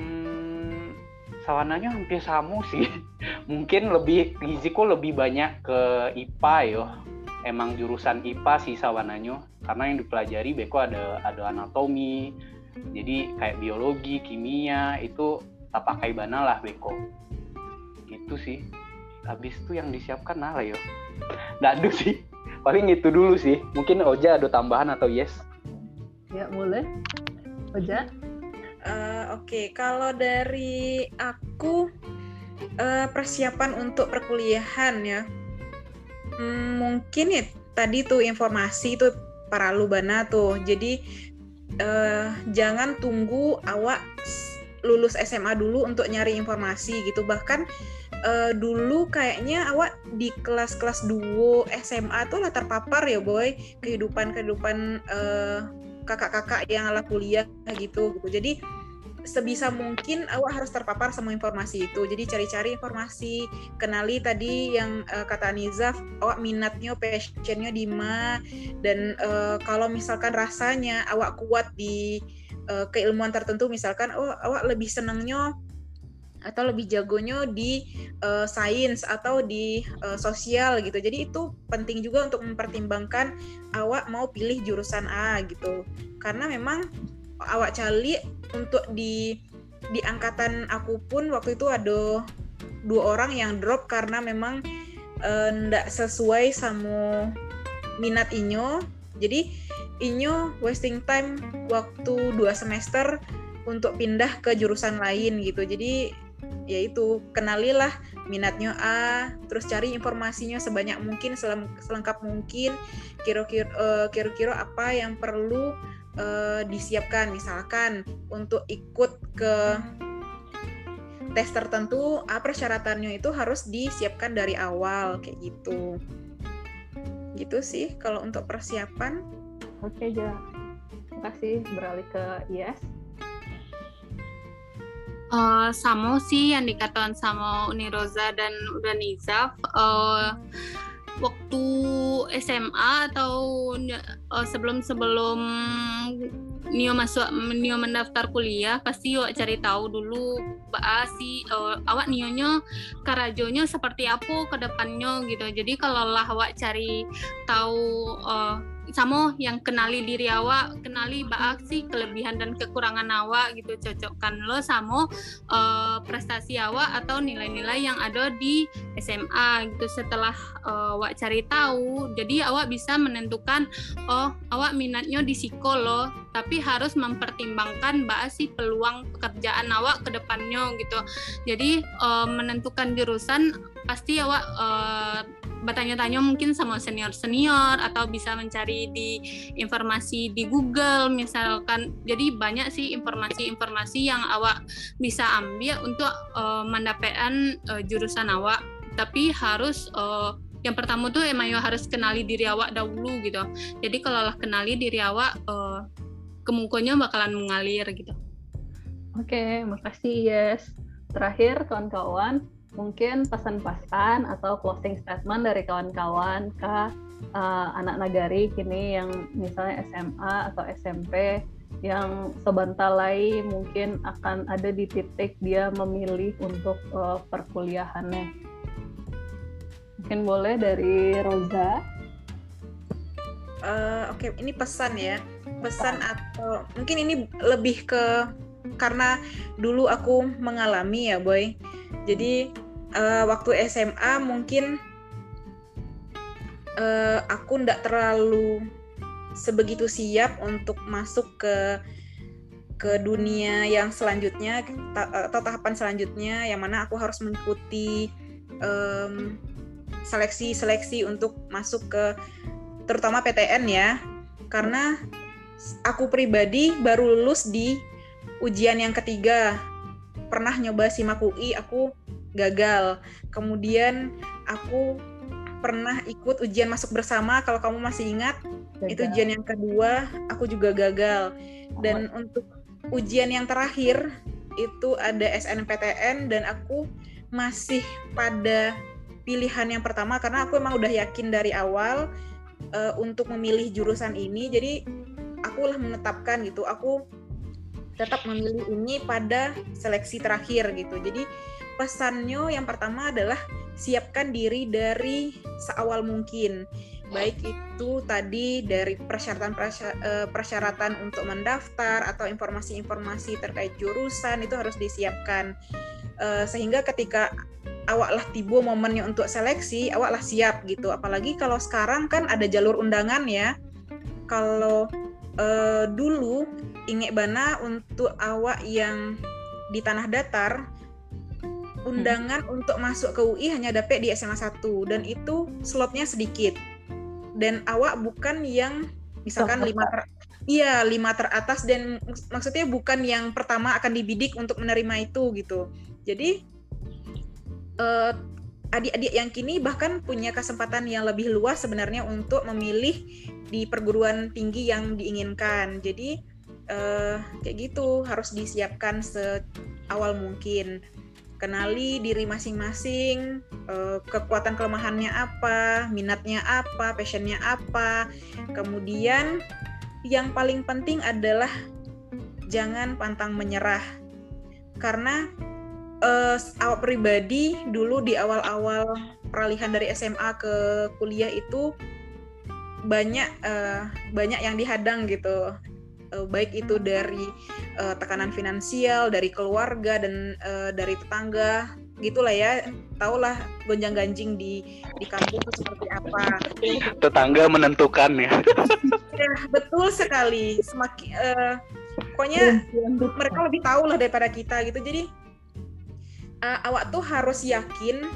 hmm, sawananya hampir sama sih. Mungkin lebih gizi kok lebih banyak ke IPA yo emang jurusan IPA sih sawananya karena yang dipelajari beko ada ada anatomi. Jadi kayak biologi kimia itu tak pakai bana lah beko. Gitu sih. Habis itu yang disiapkan nah yo nggak ada sih. Paling itu dulu sih. Mungkin Oja ada tambahan atau yes? Ya boleh. Oja? Uh, oke. Okay. kalau dari aku uh, persiapan untuk perkuliahan ya hmm, mungkin ya tadi tuh informasi itu para lubana tuh. Jadi uh, jangan tunggu awak lulus SMA dulu untuk nyari informasi gitu. Bahkan uh, dulu kayaknya awak di kelas-kelas duo SMA tuh lah terpapar ya boy. Kehidupan kehidupan uh, kakak-kakak yang ala kuliah gitu. Jadi sebisa mungkin awak harus terpapar sama informasi itu. Jadi cari-cari informasi, kenali tadi yang uh, kata Anizaf, awak minatnya, passionnya di mana, dan uh, kalau misalkan rasanya awak kuat di uh, keilmuan tertentu, misalkan oh awak lebih senangnya atau lebih jagonya di uh, sains atau di uh, sosial gitu. Jadi itu penting juga untuk mempertimbangkan awak mau pilih jurusan A gitu. Karena memang awak cali untuk di di angkatan aku pun waktu itu ada dua orang yang drop karena memang ndak uh, sesuai sama minat inyo. Jadi inyo wasting time waktu dua semester untuk pindah ke jurusan lain gitu. Jadi yaitu kenalilah minatnya A terus cari informasinya sebanyak mungkin selengkap mungkin kira-kira uh, kira-kira apa yang perlu uh, disiapkan. Misalkan untuk ikut ke tes tertentu apa persyaratannya itu harus disiapkan dari awal kayak gitu. Gitu sih kalau untuk persiapan. Oke ja kasih. Beralih ke IS uh, sama sih yang dikatakan sama Uniroza dan Udanizaf uh, waktu SMA atau uh, sebelum sebelum Nio masuk Nio mendaftar kuliah pasti yuk cari tahu dulu Mbak si uh, awak Nionya karajonya seperti apa ke depannya gitu. Jadi kalau lah awak cari tahu uh, sama yang kenali diri awak kenali baak sih kelebihan dan kekurangan awak gitu cocokkan lo sama uh, prestasi awak atau nilai-nilai yang ada di SMA gitu setelah uh, awak cari tahu. Jadi awak bisa menentukan oh awak minatnya di psikolog tapi harus mempertimbangkan baak sih peluang pekerjaan awak ke depannya gitu. Jadi uh, menentukan jurusan pasti awak uh, bertanya-tanya mungkin sama senior-senior atau bisa mencari di informasi di Google misalkan. Jadi banyak sih informasi-informasi yang awak bisa ambil untuk uh, mendapatkan uh, jurusan awak. Tapi harus uh, yang pertama tuh emang harus kenali diri awak dahulu gitu. Jadi kalau lah kenali diri awak uh, kemungkinannya bakalan mengalir gitu. Oke okay, makasih Yes. Terakhir kawan-kawan mungkin pesan-pesan atau closing statement dari kawan-kawan ke uh, anak nagari kini yang misalnya SMA atau SMP yang sebentar lagi mungkin akan ada di titik dia memilih untuk uh, perkuliahannya. Mungkin boleh dari Roza. Uh, Oke, okay. ini pesan ya, pesan atau mungkin ini lebih ke karena dulu aku mengalami ya, boy. Jadi uh, waktu SMA mungkin uh, aku ndak terlalu sebegitu siap untuk masuk ke ke dunia yang selanjutnya atau tahapan selanjutnya yang mana aku harus mengikuti um, seleksi-seleksi untuk masuk ke terutama PTN ya. Karena aku pribadi baru lulus di ujian yang ketiga. Pernah nyoba simak UI aku gagal. Kemudian aku pernah ikut ujian masuk bersama kalau kamu masih ingat gagal. itu ujian yang kedua aku juga gagal dan oh. untuk ujian yang terakhir itu ada SNPTN dan aku masih pada pilihan yang pertama karena aku emang udah yakin dari awal uh, untuk memilih jurusan ini jadi aku lah menetapkan gitu aku tetap memilih ini pada seleksi terakhir gitu jadi pesannya yang pertama adalah siapkan diri dari seawal mungkin. Baik itu tadi dari persyaratan eh, persyaratan untuk mendaftar atau informasi-informasi terkait jurusan itu harus disiapkan. Uh, sehingga ketika awaklah tiba momennya untuk seleksi awaklah siap gitu. Apalagi kalau sekarang kan ada jalur undangan ya. Kalau uh, dulu inget bana untuk awak yang di tanah datar undangan hmm. untuk masuk ke UI hanya dapat di SMA 1 dan itu slotnya sedikit. Dan awak bukan yang misalkan lima ter iya lima teratas dan maksudnya bukan yang pertama akan dibidik untuk menerima itu gitu. Jadi uh, adik-adik yang kini bahkan punya kesempatan yang lebih luas sebenarnya untuk memilih di perguruan tinggi yang diinginkan. Jadi uh, kayak gitu harus disiapkan seawal mungkin. Kenali diri masing-masing, uh, kekuatan kelemahannya apa, minatnya apa, passionnya apa. Kemudian yang paling penting adalah jangan pantang menyerah. Karena uh, awak pribadi dulu di awal-awal peralihan dari SMA ke kuliah itu banyak uh, banyak yang dihadang gitu uh, baik itu dari uh, tekanan finansial dari keluarga dan uh, dari tetangga gitulah ya. Tahulah gonjang ganjing di di kampung itu seperti apa. Tetangga menentukan ya. Ya betul sekali. Semakin uh, pokoknya mereka lebih tahu lah daripada kita gitu. Jadi uh, awak tuh harus yakin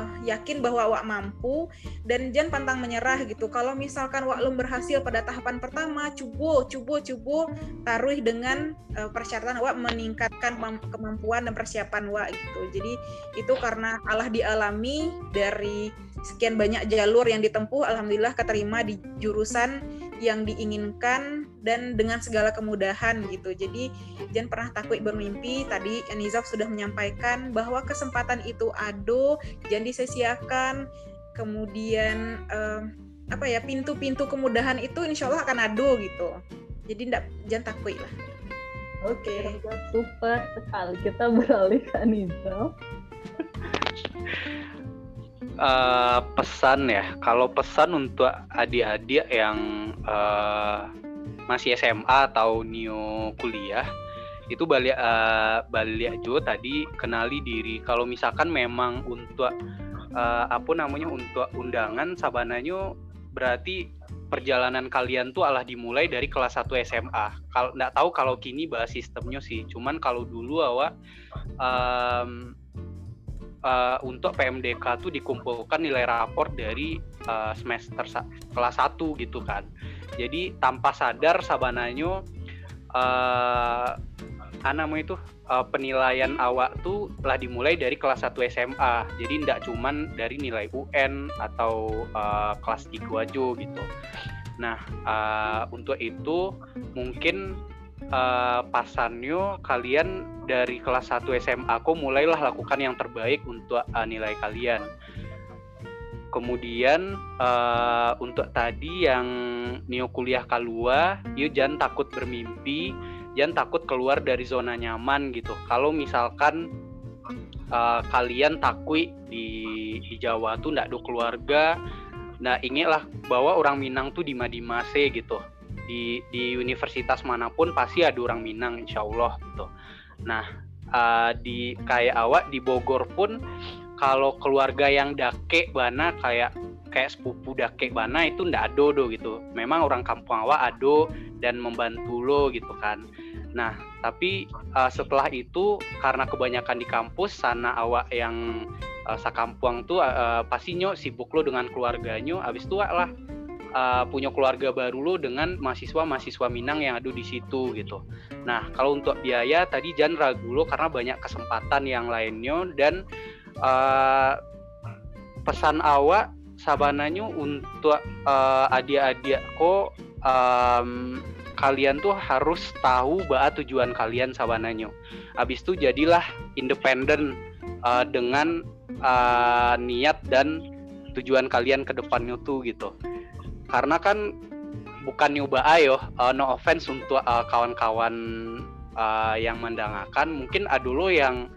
uh, yakin bahwa awak mampu dan jangan pantang menyerah gitu. Kalau misalkan awak belum berhasil pada tahapan pertama, cubo, cubo, cubo, taruh dengan uh, persyaratan awak meningkatkan kemampuan dan persiapan awak gitu. Jadi itu karena Allah dialami dari sekian banyak jalur yang ditempuh, alhamdulillah keterima di jurusan yang diinginkan dan dengan segala kemudahan gitu. Jadi jangan pernah takut bermimpi. Tadi Nizaf sudah menyampaikan bahwa kesempatan itu ado, jangan disia-siakan. Kemudian eh, apa ya pintu-pintu kemudahan itu insya Allah akan ado gitu. Jadi enggak, jangan takut lah. Oke, okay. super sekali. Kita beralih ke Nizaf uh, pesan ya. Kalau pesan untuk adik-adik yang uh, masih SMA atau new kuliah itu balik uh, balik juga tadi kenali diri. Kalau misalkan memang untuk uh, apa namanya untuk undangan sabananya berarti perjalanan kalian tuh alah dimulai dari kelas 1 SMA. Kalau nggak tahu kalau kini bahas sistemnya sih. Cuman kalau dulu awak um, uh, untuk PMDK tuh dikumpulkan nilai rapor dari uh, semester kelas 1 gitu kan. Jadi tanpa sadar sabananya uh, mau itu uh, penilaian awak tuh telah dimulai dari kelas 1 SMA. Jadi tidak cuman dari nilai UN atau uh, kelas 3 aja gitu. Nah, uh, untuk itu mungkin uh, pasannya kalian dari kelas 1 SMA aku mulailah lakukan yang terbaik untuk uh, nilai kalian. Kemudian uh, untuk tadi yang neo kuliah kalua, yuk jangan takut bermimpi, jangan takut keluar dari zona nyaman gitu. Kalau misalkan uh, kalian takui di di Jawa tuh ndak ada keluarga, nah ingatlah bahwa orang Minang tuh di Madimase gitu di di universitas mana pun pasti ada orang Minang insya Allah gitu. Nah uh, di kayak awak di Bogor pun kalau keluarga yang dake bana kayak kayak sepupu dake bana itu ndak ado do gitu. Memang orang kampung awak ado dan membantu lo gitu kan. Nah tapi uh, setelah itu karena kebanyakan di kampus sana awak yang uh, sakampung tuh uh, pastinya sibuk lo dengan keluarganya. Abis itu lah uh, punya keluarga baru lo dengan mahasiswa-mahasiswa Minang yang ada di situ gitu. Nah, kalau untuk biaya tadi jangan ragu lo karena banyak kesempatan yang lainnya dan uh, pesan awak sabananya untuk uh, adik-adik kok um, kalian tuh harus tahu bahwa tujuan kalian sabananya. Habis itu jadilah independen uh, dengan uh, niat dan tujuan kalian ke depannya tuh gitu karena kan bukan nyoba ayo uh, no offense untuk kawan-kawan uh, yang mendangakan mungkin ada dulu yang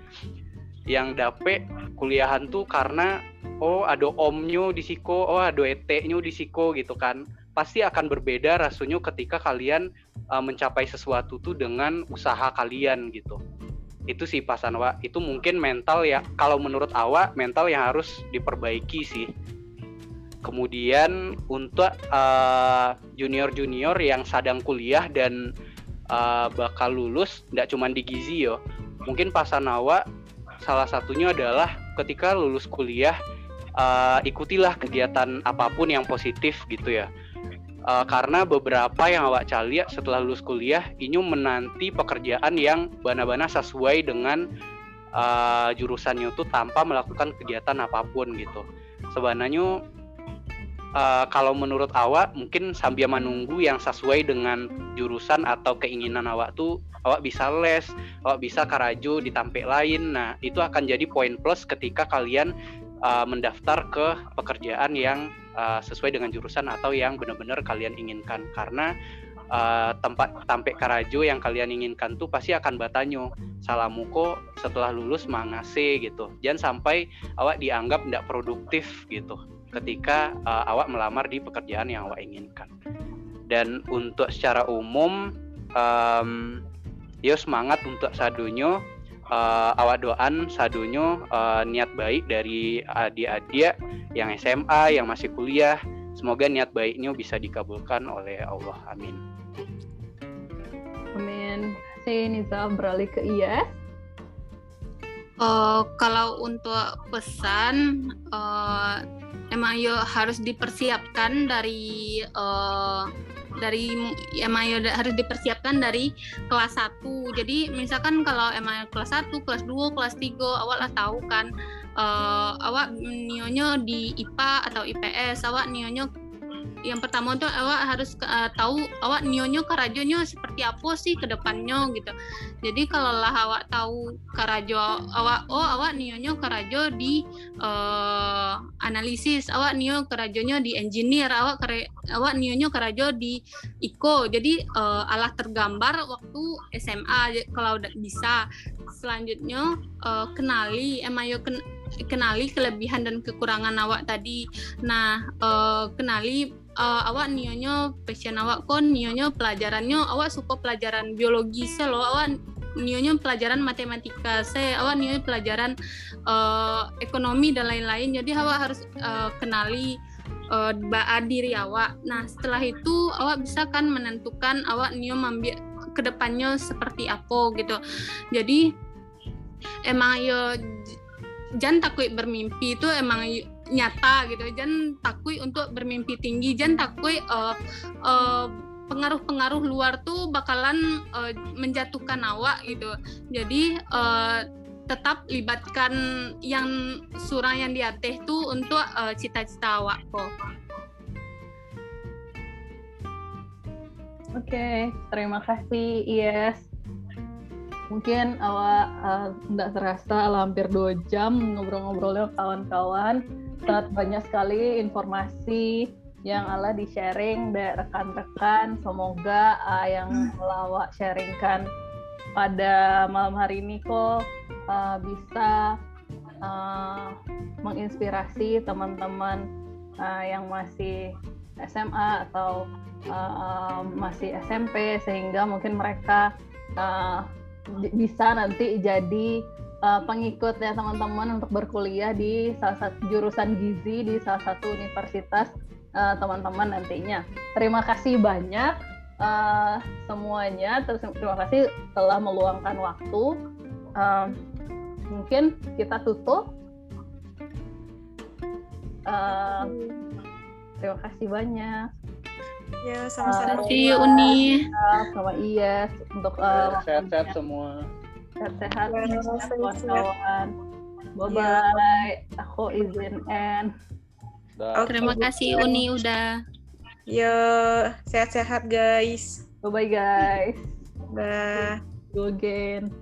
yang dapet kuliahan tuh karena oh ada omnyo di siko oh ada eteknya di siko gitu kan. Pasti akan berbeda rasanya ketika kalian uh, mencapai sesuatu tuh dengan usaha kalian gitu. Itu sih Pak Sanwa itu mungkin mental ya. Kalau menurut awak mental yang harus diperbaiki sih. Kemudian untuk uh, junior-junior yang sedang kuliah dan uh, bakal lulus, tidak cuma di Gizi yo, mungkin Pasanawa salah satunya adalah ketika lulus kuliah uh, ikutilah kegiatan apa pun yang positif gitu ya. Uh, karena beberapa yang awak cari setelah lulus kuliah ini menanti pekerjaan yang bana-bana sesuai dengan uh, jurusannya itu tanpa melakukan kegiatan apa pun gitu. Sebenarnya uh, kalau menurut awak mungkin sambil menunggu yang sesuai dengan jurusan atau keinginan awak tuh awak bisa les, awak bisa karajo di tampil lain. Nah, itu akan jadi poin plus ketika kalian uh, mendaftar ke pekerjaan yang uh, sesuai dengan jurusan atau yang benar-benar kalian inginkan. Karena uh, tempat tampek karajo yang kalian inginkan tuh pasti akan batanyo salamuko setelah lulus mangase gitu. Jangan sampai awak dianggap tidak produktif gitu ketika uh, awak melamar di pekerjaan yang awak inginkan. Dan untuk secara umum um, yo semangat untuk sadunyo. Uh, awak doan sadunyo uh, niat baik dari adik-adik yang SMA yang masih kuliah. Semoga niat baiknya bisa dikabulkan oleh Allah. Amin. Amin. Saya Niza beralih ke Iya uh, kalau untuk pesan uh, emang yo harus dipersiapkan dari uh, dari ya harus dipersiapkan dari kelas 1 jadi misalkan kalau emang kelas 1 kelas 2 kelas 3 awak lah tahu kan uh, awak nionya di IPA atau IPS awak nionya yang pertama tuh awak harus uh, tahu awak nyonya karajonya seperti apa sih ke depannya gitu. Jadi kalau lah awak tahu karajo awak oh awak nyonya karajo di uh, analisis, awak nio karajonya di engineer, awak kare, awak nyonya karajo di iko. Jadi uh, alah tergambar waktu SMA kalau bisa. Selanjutnya uh, kenali emayo ken kenali kelebihan dan kekurangan awak tadi. Nah, uh, kenali uh, awak nionya passion awak kon nionya pelajarannya awak suka pelajaran biologi se lo awak nionya pelajaran matematika saya awak nionya pelajaran uh, ekonomi dan lain-lain. Jadi awak harus uh, kenali uh, diri awak. Nah setelah itu awak bisa kan menentukan awak nio mambil ke depannya seperti apa gitu. Jadi emang yo jangan takut bermimpi itu emang nyata gitu. Jangan takut untuk bermimpi tinggi. Jangan takut uh, uh, pengaruh-pengaruh luar tuh bakalan uh, menjatuhkan awak gitu. Jadi uh, tetap libatkan yang surang yang diateh tuh untuk uh, cita-cita awak kok Oke, okay, terima kasih Yes. Mungkin awak uh, terasa hampir dua jam ngobrol-ngobrolnya kawan-kawan sangat banyak sekali informasi yang Allah di sharing dari rekan-rekan. Semoga uh, yang melawak sharingkan pada malam hari ini kok uh, bisa uh, menginspirasi teman-teman uh, yang masih SMA atau uh, masih SMP sehingga mungkin mereka uh, bisa nanti jadi uh, pengikut ya teman-teman untuk berkuliah di salah satu jurusan gizi di salah satu universitas uh, teman-teman nantinya. Terima kasih banyak uh, semuanya. Terus terima kasih telah meluangkan waktu. Uh, mungkin kita tutup. Uh, terima kasih banyak. Ya, sama-sama. Uh, you, Uni. Sama Iya untuk uh, sehat-sehat semua sehat-sehat kawan-kawan. Bye bye aku izin N terima kasih Uni udah. Yo sehat-sehat guys. Bye bye guys. Bye go again